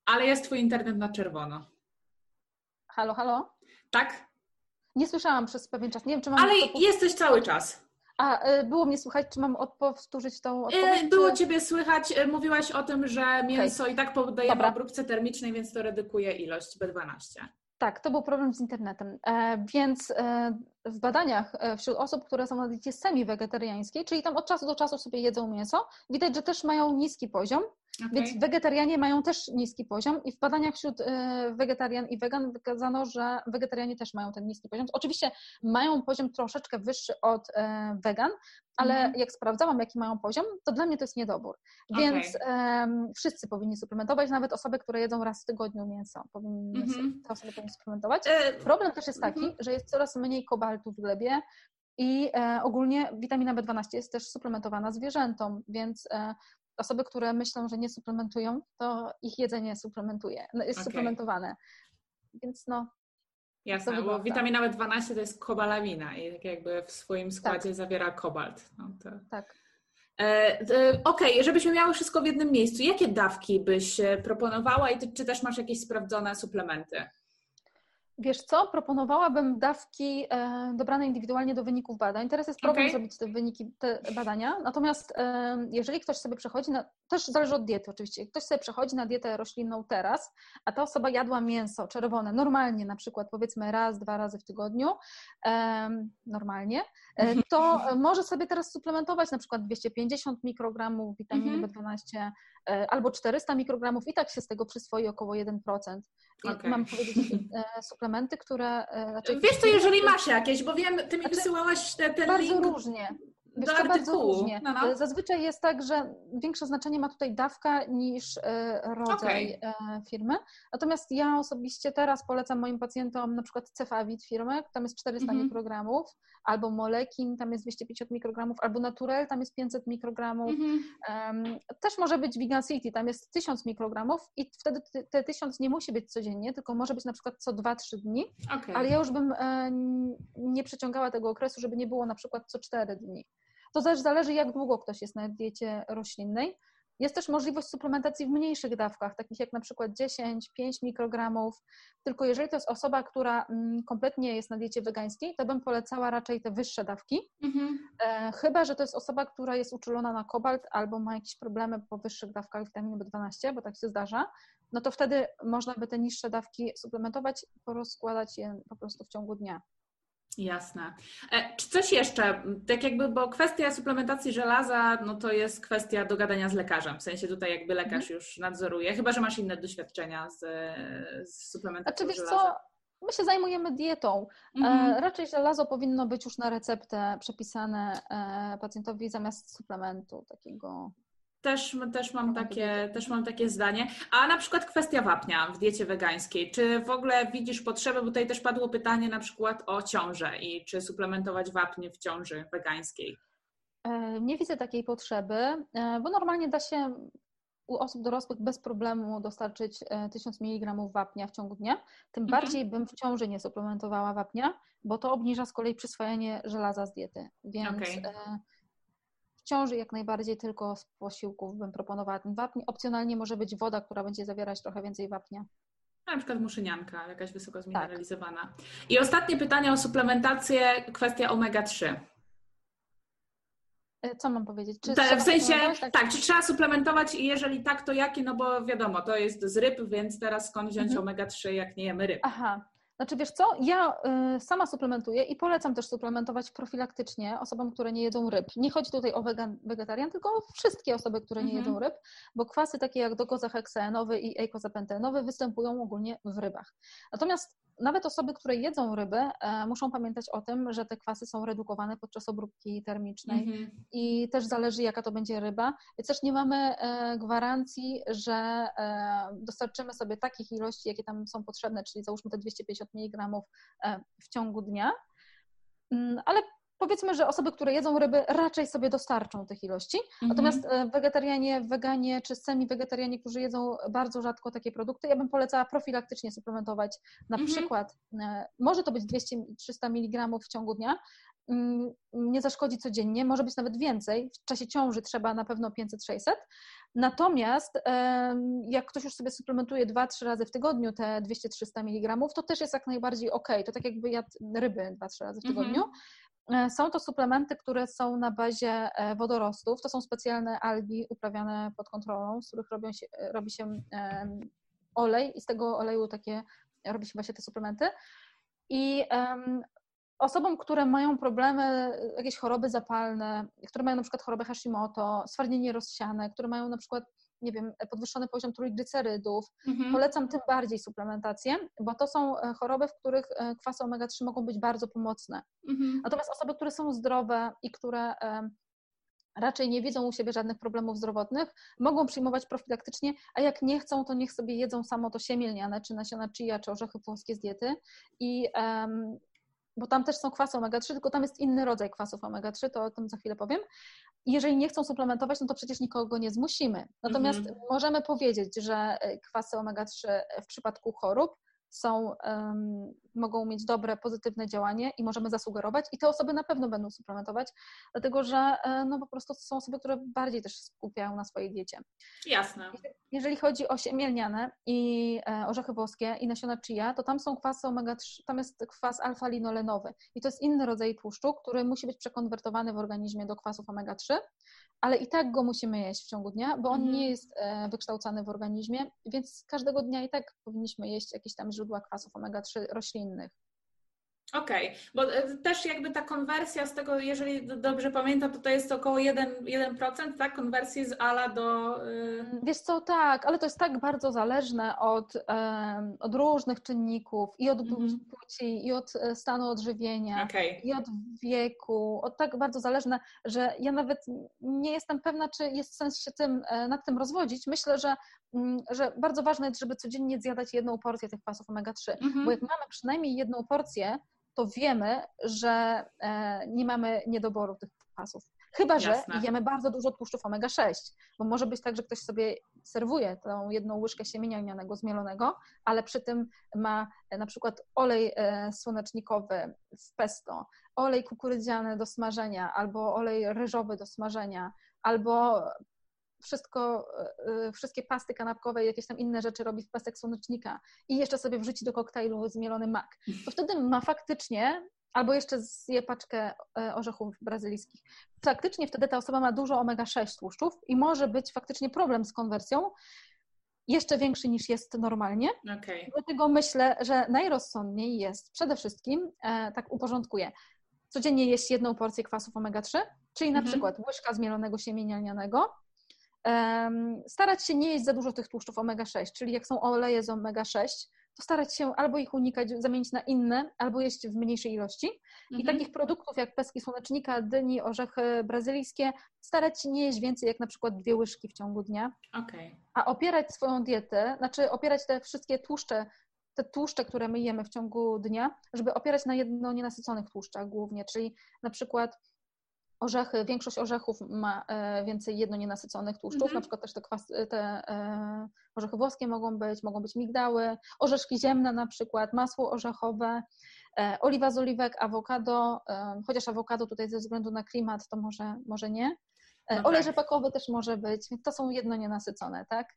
Ale jest Twój internet na czerwono. Halo, halo? Tak? Nie słyszałam przez pewien czas. Nie wiem, czy mam. Ale jesteś cały czas. A y, było mnie słychać, czy mam powtórzyć tą y, odpowiedź? Było czy... Ciebie słychać. Y, mówiłaś o tym, że mięso okay. i tak poddajemy Dobra. obróbce termicznej, więc to redukuje ilość B12. Tak, to był problem z internetem. E, więc e, w badaniach e, wśród osób, które są na diecie semi-wegetariańskiej, czyli tam od czasu do czasu sobie jedzą mięso, widać, że też mają niski poziom Okay. Więc wegetarianie mają też niski poziom i w badaniach wśród y, wegetarian i wegan wykazano, że wegetarianie też mają ten niski poziom. Oczywiście mają poziom troszeczkę wyższy od y, wegan, ale mm. jak sprawdzałam, jaki mają poziom, to dla mnie to jest niedobór. Więc okay. wszyscy powinni suplementować, nawet osoby, które jedzą raz w tygodniu mięso, powinny, mm -hmm. te osoby powinny suplementować. E, Problem też jest taki, mm -hmm. że jest coraz mniej kobaltu w glebie, i e, ogólnie witamina B12 jest też suplementowana zwierzętom, więc e, osoby, które myślą, że nie suplementują, to ich jedzenie suplementuje, no, jest okay. suplementowane. Więc no. Jasne, bo witamina B12 to jest kobalamina i tak jakby w swoim składzie tak. zawiera kobalt. No to... Tak. E, e, Okej, okay, żebyśmy miały wszystko w jednym miejscu, jakie dawki byś proponowała i ty, czy też masz jakieś sprawdzone suplementy? Wiesz co, proponowałabym dawki e, dobrane indywidualnie do wyników badań. Teraz jest problem okay. zrobić te wyniki, te badania. Natomiast e, jeżeli ktoś sobie przechodzi na, też zależy od diety oczywiście, ktoś sobie przechodzi na dietę roślinną teraz, a ta osoba jadła mięso czerwone normalnie, na przykład powiedzmy raz, dwa razy w tygodniu, e, normalnie, e, to może sobie teraz suplementować na przykład 250 mikrogramów witaminy mm -hmm. B12 e, albo 400 mikrogramów i tak się z tego przyswoi około 1%. Okay. Mam powiedzieć e, suplementy, które... Znaczy, Wiesz co, jeżeli masz jakieś, bo wiem, ty mi znaczy, wysyłałaś ten, ten bardzo link. Bardzo różnie. Wiesz, do bardzo różnie. No, no. Zazwyczaj jest tak, że większe znaczenie ma tutaj dawka niż e, rodzaj okay. Firmy. Natomiast ja osobiście teraz polecam moim pacjentom na przykład Cefavit firmy, tam jest 400 mm -hmm. mikrogramów, albo Molekin, tam jest 250 mikrogramów, albo Naturel, tam jest 500 mikrogramów. Mm -hmm. Też może być Vegan City, tam jest 1000 mikrogramów i wtedy te 1000 nie musi być codziennie, tylko może być na przykład co 2-3 dni, okay. ale ja już bym e, nie przeciągała tego okresu, żeby nie było na przykład co 4 dni. To też zależy, jak długo ktoś jest na diecie roślinnej. Jest też możliwość suplementacji w mniejszych dawkach, takich jak na przykład 10, 5 mikrogramów. Tylko jeżeli to jest osoba, która mm, kompletnie jest na diecie wegańskiej, to bym polecała raczej te wyższe dawki. Mhm. E, chyba, że to jest osoba, która jest uczulona na kobalt albo ma jakieś problemy po wyższych dawkach witaminy B12, bo tak się zdarza, no to wtedy można by te niższe dawki suplementować, porozkładać je po prostu w ciągu dnia. Jasne. E, czy coś jeszcze, tak jakby, bo kwestia suplementacji żelaza, no to jest kwestia dogadania z lekarzem, w sensie tutaj jakby lekarz już nadzoruje, chyba, że masz inne doświadczenia z, z suplementacją znaczy, żelaza. Co? My się zajmujemy dietą. E, mhm. raczej żelazo powinno być już na receptę przepisane e, pacjentowi zamiast suplementu takiego też, też, mam takie, też mam takie zdanie. A na przykład kwestia wapnia w diecie wegańskiej. Czy w ogóle widzisz potrzebę, bo tutaj też padło pytanie na przykład o ciążę i czy suplementować wapnie w ciąży wegańskiej? E, nie widzę takiej potrzeby, e, bo normalnie da się u osób dorosłych bez problemu dostarczyć 1000 e, mg wapnia w ciągu dnia. Tym mhm. bardziej bym w ciąży nie suplementowała wapnia, bo to obniża z kolei przyswajanie żelaza z diety. Więc okay ciąży jak najbardziej tylko z posiłków bym proponowała ten wapń. Opcjonalnie może być woda, która będzie zawierać trochę więcej wapnia. Na przykład muszynianka, jakaś wysoko zmineralizowana. Tak. I ostatnie pytanie o suplementację, kwestia omega-3. E, co mam powiedzieć? Czy w sensie, tak? tak? czy trzeba suplementować i jeżeli tak, to jakie? No bo wiadomo, to jest z ryb, więc teraz skąd wziąć mhm. omega-3, jak nie jemy ryb? Aha, znaczy, wiesz co, ja y, sama suplementuję i polecam też suplementować profilaktycznie osobom, które nie jedzą ryb. Nie chodzi tutaj o wegan, wegetarian, tylko o wszystkie osoby, które nie mhm. jedzą ryb, bo kwasy takie jak dokozaheksaenowy i eikozapentenowy występują ogólnie w rybach. Natomiast nawet osoby, które jedzą ryby, e, muszą pamiętać o tym, że te kwasy są redukowane podczas obróbki termicznej mhm. i też zależy, jaka to będzie ryba. Więc też nie mamy e, gwarancji, że e, dostarczymy sobie takich ilości, jakie tam są potrzebne, czyli załóżmy te 250 mg w ciągu dnia. Mm, ale powiedzmy, że osoby, które jedzą ryby, raczej sobie dostarczą tych ilości. Mhm. Natomiast e, wegetarianie, weganie czy semi-wegetarianie, którzy jedzą bardzo rzadko takie produkty, ja bym polecała profilaktycznie suplementować. Na mhm. przykład e, może to być 200-300 mg w ciągu dnia, mm, nie zaszkodzi codziennie, może być nawet więcej. W czasie ciąży trzeba na pewno 500-600. Natomiast jak ktoś już sobie suplementuje 2-3 razy w tygodniu te 200-300 mg, to też jest jak najbardziej ok. To tak jakby jadł ryby 2-3 razy w tygodniu. Mhm. E, są to suplementy, które są na bazie e, wodorostów. To są specjalne algi uprawiane pod kontrolą, z których robią się, e, robi się olej i z tego oleju takie robi się właśnie te suplementy. I um, osobom, które mają problemy, jakieś choroby zapalne, które mają na przykład chorobę Hashimoto, stwardnienie rozsiane, które mają na przykład nie wiem, podwyższony poziom trójglicerydów. Mhm. Polecam tym bardziej suplementację, bo to są e, choroby, w których e, kwasy omega-3 mogą być bardzo pomocne. Mhm. Natomiast osoby, które są zdrowe i które e, raczej nie widzą u siebie żadnych problemów zdrowotnych, mogą przyjmować profilaktycznie, a jak nie chcą, to niech sobie jedzą samo to siemielniane, czy nasiona chia, czy orzechy włoskie z diety i um, bo tam też są kwasy omega-3, tylko tam jest inny rodzaj kwasów omega-3, to o tym za chwilę powiem. jeżeli nie chcą suplementować, no to przecież nikogo nie zmusimy. Natomiast mhm. możemy powiedzieć, że e, kwasy omega-3 w przypadku chorób są, um, mogą mieć dobre, pozytywne działanie i możemy zasugerować i te osoby na pewno będą suplementować, dlatego że e, no, po prostu to są osoby, które bardziej też skupiają na swojej diecie. Jasne. Jeżeli chodzi o siemię lniane i e, orzechy włoskie i nasiona chia, to tam są kwasy omega-3, tam jest kwas alfa-linolenowy i to jest inny rodzaj tłuszczu, który musi być przekonwertowany w organizmie do kwasów omega-3, ale i tak go musimy jeść w ciągu dnia, bo on mhm. nie jest e, wykształcany w organizmie, więc każdego dnia i tak powinniśmy jeść jakieś tam źródła kwasów omega-3 roślinnych. Okej, okay. bo e, też jakby ta konwersja z tego, jeżeli dobrze pamiętam, to to jest około 1%, 1% tak? Konwersji z ALA do... Yy... Wiesz co, tak, ale to jest tak bardzo zależne od, od różnych czynników i od mm -hmm. płci, i od e, stanu odżywienia, okay. i od wieku, od tak bardzo zależne, że ja nawet nie jestem pewna, czy jest sens się tym, nad tym rozwodzić. Myślę, że, że bardzo ważne jest, żeby codziennie zjadać jedną porcję tych kwasów omega-3, mm -hmm. bo jak mamy przynajmniej jedną porcję, to wiemy, że e, nie mamy niedoboru tych kwasów. Chyba, że Jasne. jemy bardzo dużo tłuszczów omega-6, bo może być tak, że ktoś sobie serwuje tą jedną łyżkę siemienia lnianego zmielonego, ale przy tym ma e, na przykład olej e, słonecznikowy w pesto, olej kukurydziany do smażenia, albo olej ryżowy do smażenia, albo wszystko, e, e, wszystkie pasty kanapkowe i jakieś tam inne rzeczy robi w pasek słonecznika i jeszcze sobie wrzuci do koktajlu zmielony mak, to wtedy ma faktycznie albo jeszcze zje paczkę e, orzechów brazylijskich. Faktycznie wtedy ta osoba ma dużo omega-6 tłuszczów i może być faktycznie problem z konwersją, jeszcze większy niż jest normalnie. Okay. Dlatego myślę, że najrozsądniej jest przede wszystkim, e, tak uporządkuję, codziennie jeść jedną porcję kwasów omega-3, czyli na mhm. przykład łyżka zmielonego siemienia lnianego, starać się nie jeść za dużo tych tłuszczów omega-6, czyli jak są oleje z omega-6, to starać się albo ich unikać, zamienić na inne, albo jeść w mniejszej ilości. Mhm. I takich produktów jak peski słonecznika, dyni, orzechy brazylijskie, starać się nie jeść więcej jak na przykład dwie łyżki w ciągu dnia. Okay. A opierać swoją dietę, znaczy opierać te wszystkie tłuszcze, te tłuszcze, które my jemy w ciągu dnia, żeby opierać na jedno nienasyconych tłuszczach głównie, czyli na przykład Orzechy, większość orzechów ma e, więcej jednonienasyconych tłuszczów, -hmm. na przykład też te, kwas, te e, orzechy włoskie mogą być, mogą być migdały, orzeszki ziemne na przykład, masło orzechowe, e, oliwa z oliwek, awokado, chociaż awokado tutaj ze względu na klimat to może, może nie. No Olej tak. rzepakowy też może być, to są jednonienasycone, tak?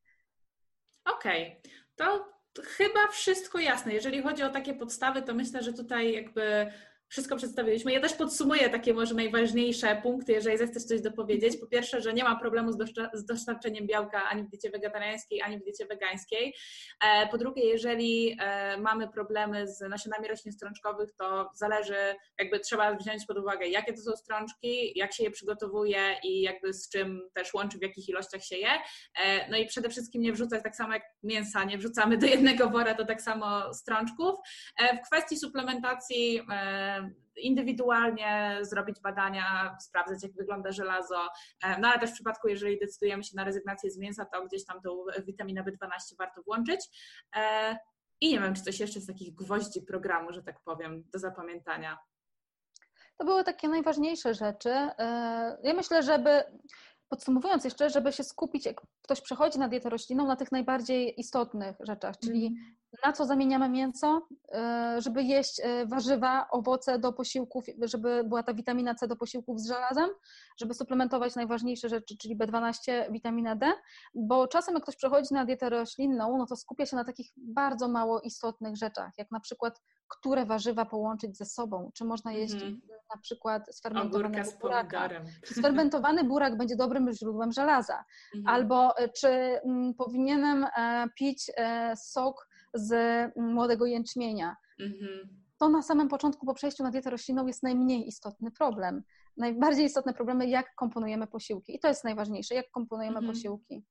Okej, okay. to chyba wszystko jasne. Jeżeli chodzi o takie podstawy, to myślę, że tutaj jakby wszystko przedstawiliśmy. Ja też podsumuję takie może najważniejsze punkty, jeżeli zechcesz coś dopowiedzieć. Po pierwsze, że nie ma problemu z, dostarczeniem białka ani w diecie wegetariańskiej, ani w diecie wegańskiej. E, po drugie, jeżeli e, mamy problemy z nasionami roślin strączkowych, to zależy, jakby trzeba wziąć pod uwagę, jakie to są strączki, jak się je przygotowuje i jakby z czym też łączy, w jakich ilościach się je. E, no i przede wszystkim nie wrzucać tak samo jak mięsa, nie wrzucamy do jednego wora, to tak samo strączków. W kwestii suplementacji indywidualnie zrobić badania, sprawdzać, jak wygląda żelazo. E, no ale też w przypadku, jeżeli decydujemy się na rezygnację z mięsa, to gdzieś tam tą witaminę B12 warto włączyć. E, I nie wiem, czy coś jeszcze z takich gwoździ programu, że tak powiem, do zapamiętania. To były takie najważniejsze rzeczy. E, ja myślę, żeby podsumowując jeszcze, żeby się skupić, jak ktoś przechodzi na dietę roślinną, na tych najbardziej istotnych rzeczach, czyli mhm na co zamieniamy mięso, e, żeby jeść e, warzywa, owoce do posiłków, żeby była ta witamina C do posiłków z żelazem, żeby suplementować najważniejsze rzeczy, czyli B12, witamina D, bo czasem jak ktoś przechodzi na dietę roślinną, no to skupia się na takich bardzo mało istotnych rzeczach, jak na przykład które warzywa połączyć ze sobą, czy można jeść mm. na przykład sfermentowanego buraka, czy sfermentowany burak będzie dobrym źródłem żelaza, mm. albo e, czy m, powinienem e, pić e, sok z młodego jęczmienia. Mhm. To na samym początku po przejściu na dietę roślinną jest najmniej istotny problem. Najbardziej istotne problemy, jak komponujemy posiłki. I to jest najważniejsze, jak komponujemy mhm. posiłki.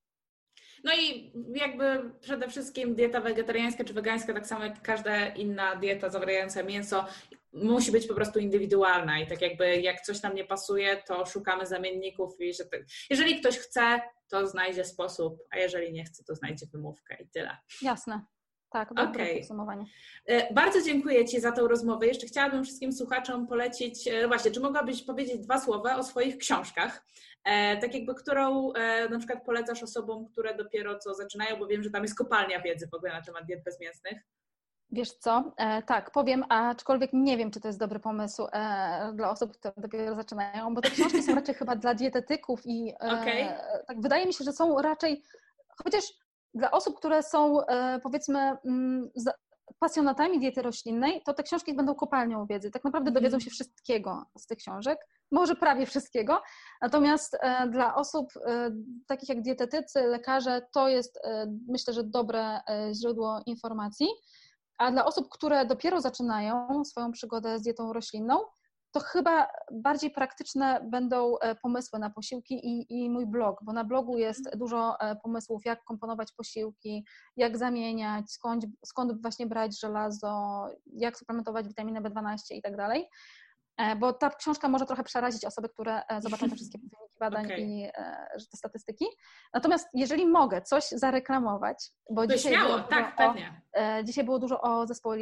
No i jakby przede wszystkim dieta wegetariańska czy wegańska, tak samo jak każda inna dieta zawierająca mięso, musi być po prostu indywidualna i tak jakby jak coś nam nie pasuje, to szukamy zamienników i że jeżeli ktoś chce, to znajdzie sposób, a jeżeli nie chce, to znajdzie wymówkę i tyle. Jasne. Tak, dobre okay. podsumowanie. E, bardzo dziękuję Ci za tą rozmowę. Jeszcze chciałabym wszystkim słuchaczom polecić, e, właśnie, czy mogłabyś powiedzieć dwa słowa o swoich książkach? E, tak jakby, którą na przykład polecasz osobom, które dopiero co zaczynają, bo wiem, że tam jest kopalnia wiedzy w ogóle na temat diet bezmięsnych. Wiesz co? E, tak, powiem, aczkolwiek nie wiem, czy to jest dobry pomysł e, dla osób, które dopiero zaczynają, bo te książki są raczej chyba dla dietetyków i e, okay. tak wydaje mi się, że są raczej, chociaż dla osób, które są e, powiedzmy mm, pasjonatami diety roślinnej, to te książki będą kopalnią wiedzy. Tak naprawdę dowiedzą mhm. się wszystkiego z tych książek, może prawie wszystkiego. Natomiast e, dla osób e, takich jak dietetycy, lekarze, to jest myślę, że dobre źródło informacji. A dla osób, które dopiero zaczynają swoją przygodę z dietą roślinną, to chyba bardziej praktyczne będą e, pomysły na posiłki i, i, mój blog, bo na blogu jest mhm. dużo e, pomysłów, jak komponować posiłki, jak zamieniać, skąd, skąd właśnie brać żelazo, jak suplementować witaminę B12 i tak dalej. E, bo ta książka może trochę przerazić osoby, które zobaczą te wszystkie *laughs* badań okay. i e, te statystyki. Natomiast jeżeli mogę coś zareklamować, bo to dzisiaj, śmiało, było tak, o, dzisiaj było dużo o zespole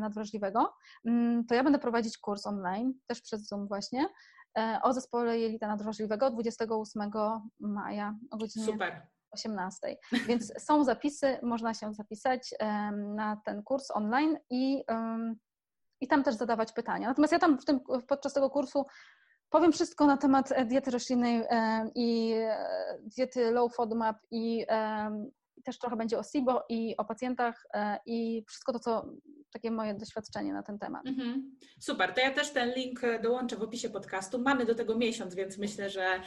nadwrażliwego, mm, to ja będę prowadzić kurs online, też przez Zoom właśnie, o zespole jelita nadwrażliwego 28 maja o godzinie Super. 18. Więc są zapisy, można się zapisać na ten kurs online i i tam też zadawać pytania. Natomiast ja tam w tym, podczas tego kursu powiem wszystko na temat e, diety roślinnej e, i e, diety low FODMAP i też trochę będzie o SIBO i o pacjentach i wszystko to, co takie moje doświadczenie na ten temat. Mhm. Super, to ja też ten link dołączę w opisie podcastu. Mamy do tego miesiąc, więc myślę, że,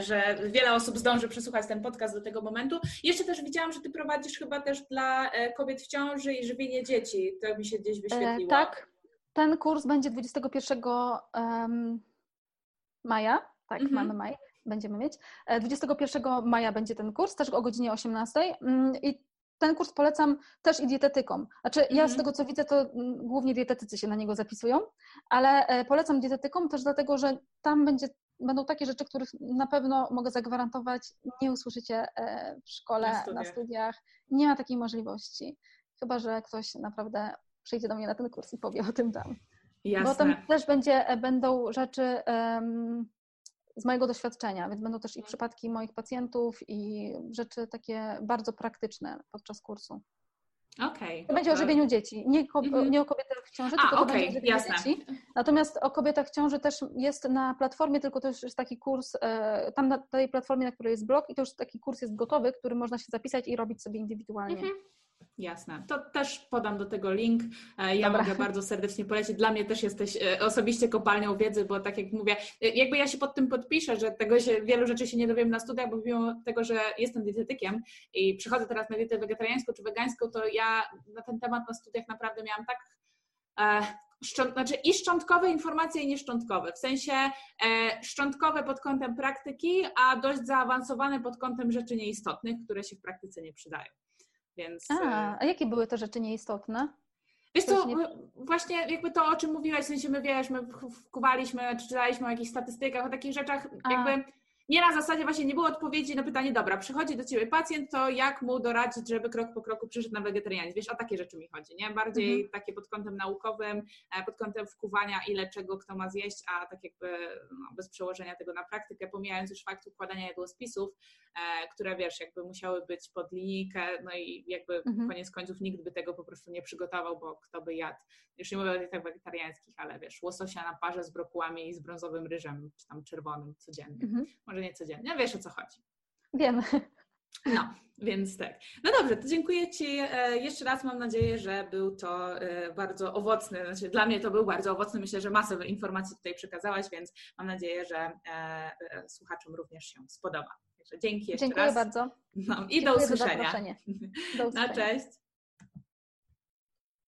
że wiele osób zdąży przesłuchać ten podcast do tego momentu. Jeszcze też widziałam, że Ty prowadzisz chyba też dla kobiet w ciąży i żywienie dzieci. To mi się gdzieś wyświetliło. E, tak, ten kurs będzie 21 um, maja, tak, mhm. mamy maj, będziemy mieć. 21 e, maja będzie ten kurs, też o godzinie 18 mm, i ten kurs polecam też i dietetykom. Znaczy, ja z mhm. tego co widzę, to mm, głównie dietetycy się na niego zapisują, ale e, polecam dietetykom też dlatego, że tam będzie, będą takie rzeczy, których na pewno mogę zagwarantować, nie usłyszycie e, w szkole, na studiach. na studiach. Nie ma takiej możliwości. Chyba, że ktoś naprawdę przyjdzie do mnie na ten kurs i powie o tym tam. Jasne. Bo tam też będzie, e, będą rzeczy um, z mojego doświadczenia, więc będą też i przypadki moich pacjentów i rzeczy takie bardzo praktyczne podczas kursu. Okay, to będzie o żywieniu dzieci, nie, ko- mm-hmm. nie o kobietach w ciąży, tylko A, okay, będzie o żywieniu jasne. dzieci. Natomiast o kobietach w ciąży też jest na platformie, tylko to już jest taki kurs, e, tam na tej platformie, na której jest blog i to już taki kurs jest gotowy, który można się zapisać i robić sobie indywidualnie. Mm-hmm. Jasne. To też podam do tego link. E, ja Dobra. mogę bardzo serdecznie polecić. Dla mnie też jesteś e, osobiście kopalnią wiedzy, bo tak jak mówię, e, jakby ja się pod tym podpiszę, że tego się, wielu rzeczy się nie dowiem na studiach, bo mimo tego, że jestem dietetykiem i przychodzę teraz na dietę wegetariańską czy wegańską, to ja na ten temat na studiach naprawdę miałam tak Szcząt, znaczy i szczątkowe informacje, i nieszczątkowe. W sensie e, szczątkowe pod kątem praktyki, a dość zaawansowane pod kątem rzeczy nieistotnych, które się w praktyce nie przydają. Więc... A, e, a jakie były te rzeczy nieistotne? Wiesz co, nie... właśnie jakby to, o czym mówiłaś, w sensie my wiesz, my wkuwaliśmy, czy czytaliśmy o jakichś statystykach, o takich rzeczach, a. jakby nie na zasadzie właśnie nie było odpowiedzi na pytanie, dobra, przychodzi do ciebie pacjent, to jak mu doradzić, żeby krok po kroku przyszedł na wegetarianizm? Wiesz, o takie rzeczy mi chodzi, nie? Bardziej mhm. takie pod kątem naukowym, e, pod kątem wkuwania, ile czego kto ma zjeść, a tak jakby no, bez przełożenia tego na praktykę, pomijając już fakt układania jadłospisów, e, które wiesz, jakby musiały być pod linijkę, no i jakby mhm. koniec końców nikt by tego po prostu nie przygotował, bo kto by jadł, już nie mówię o dietach wegetariańskich, ale wiesz, łososia na parze z brokułami i z brązowym ryżem, czy tam czerwonym codziennie. Mhm może nie codziennie. Wiesz o co chodzi. Wiem. No, więc tak. No dobrze, to dziękuję Ci e, jeszcze raz. Mam nadzieję, że był to e, bardzo owocny, znaczy dla mnie to był bardzo owocny. Myślę, że masę informacji tutaj przekazałaś, więc mam nadzieję, że e, słuchaczom również się spodoba. Także dzięki jeszcze Dziękuję raz. bardzo. No, I do usłyszenia. Do *laughs* usłyszenia. Na cześć.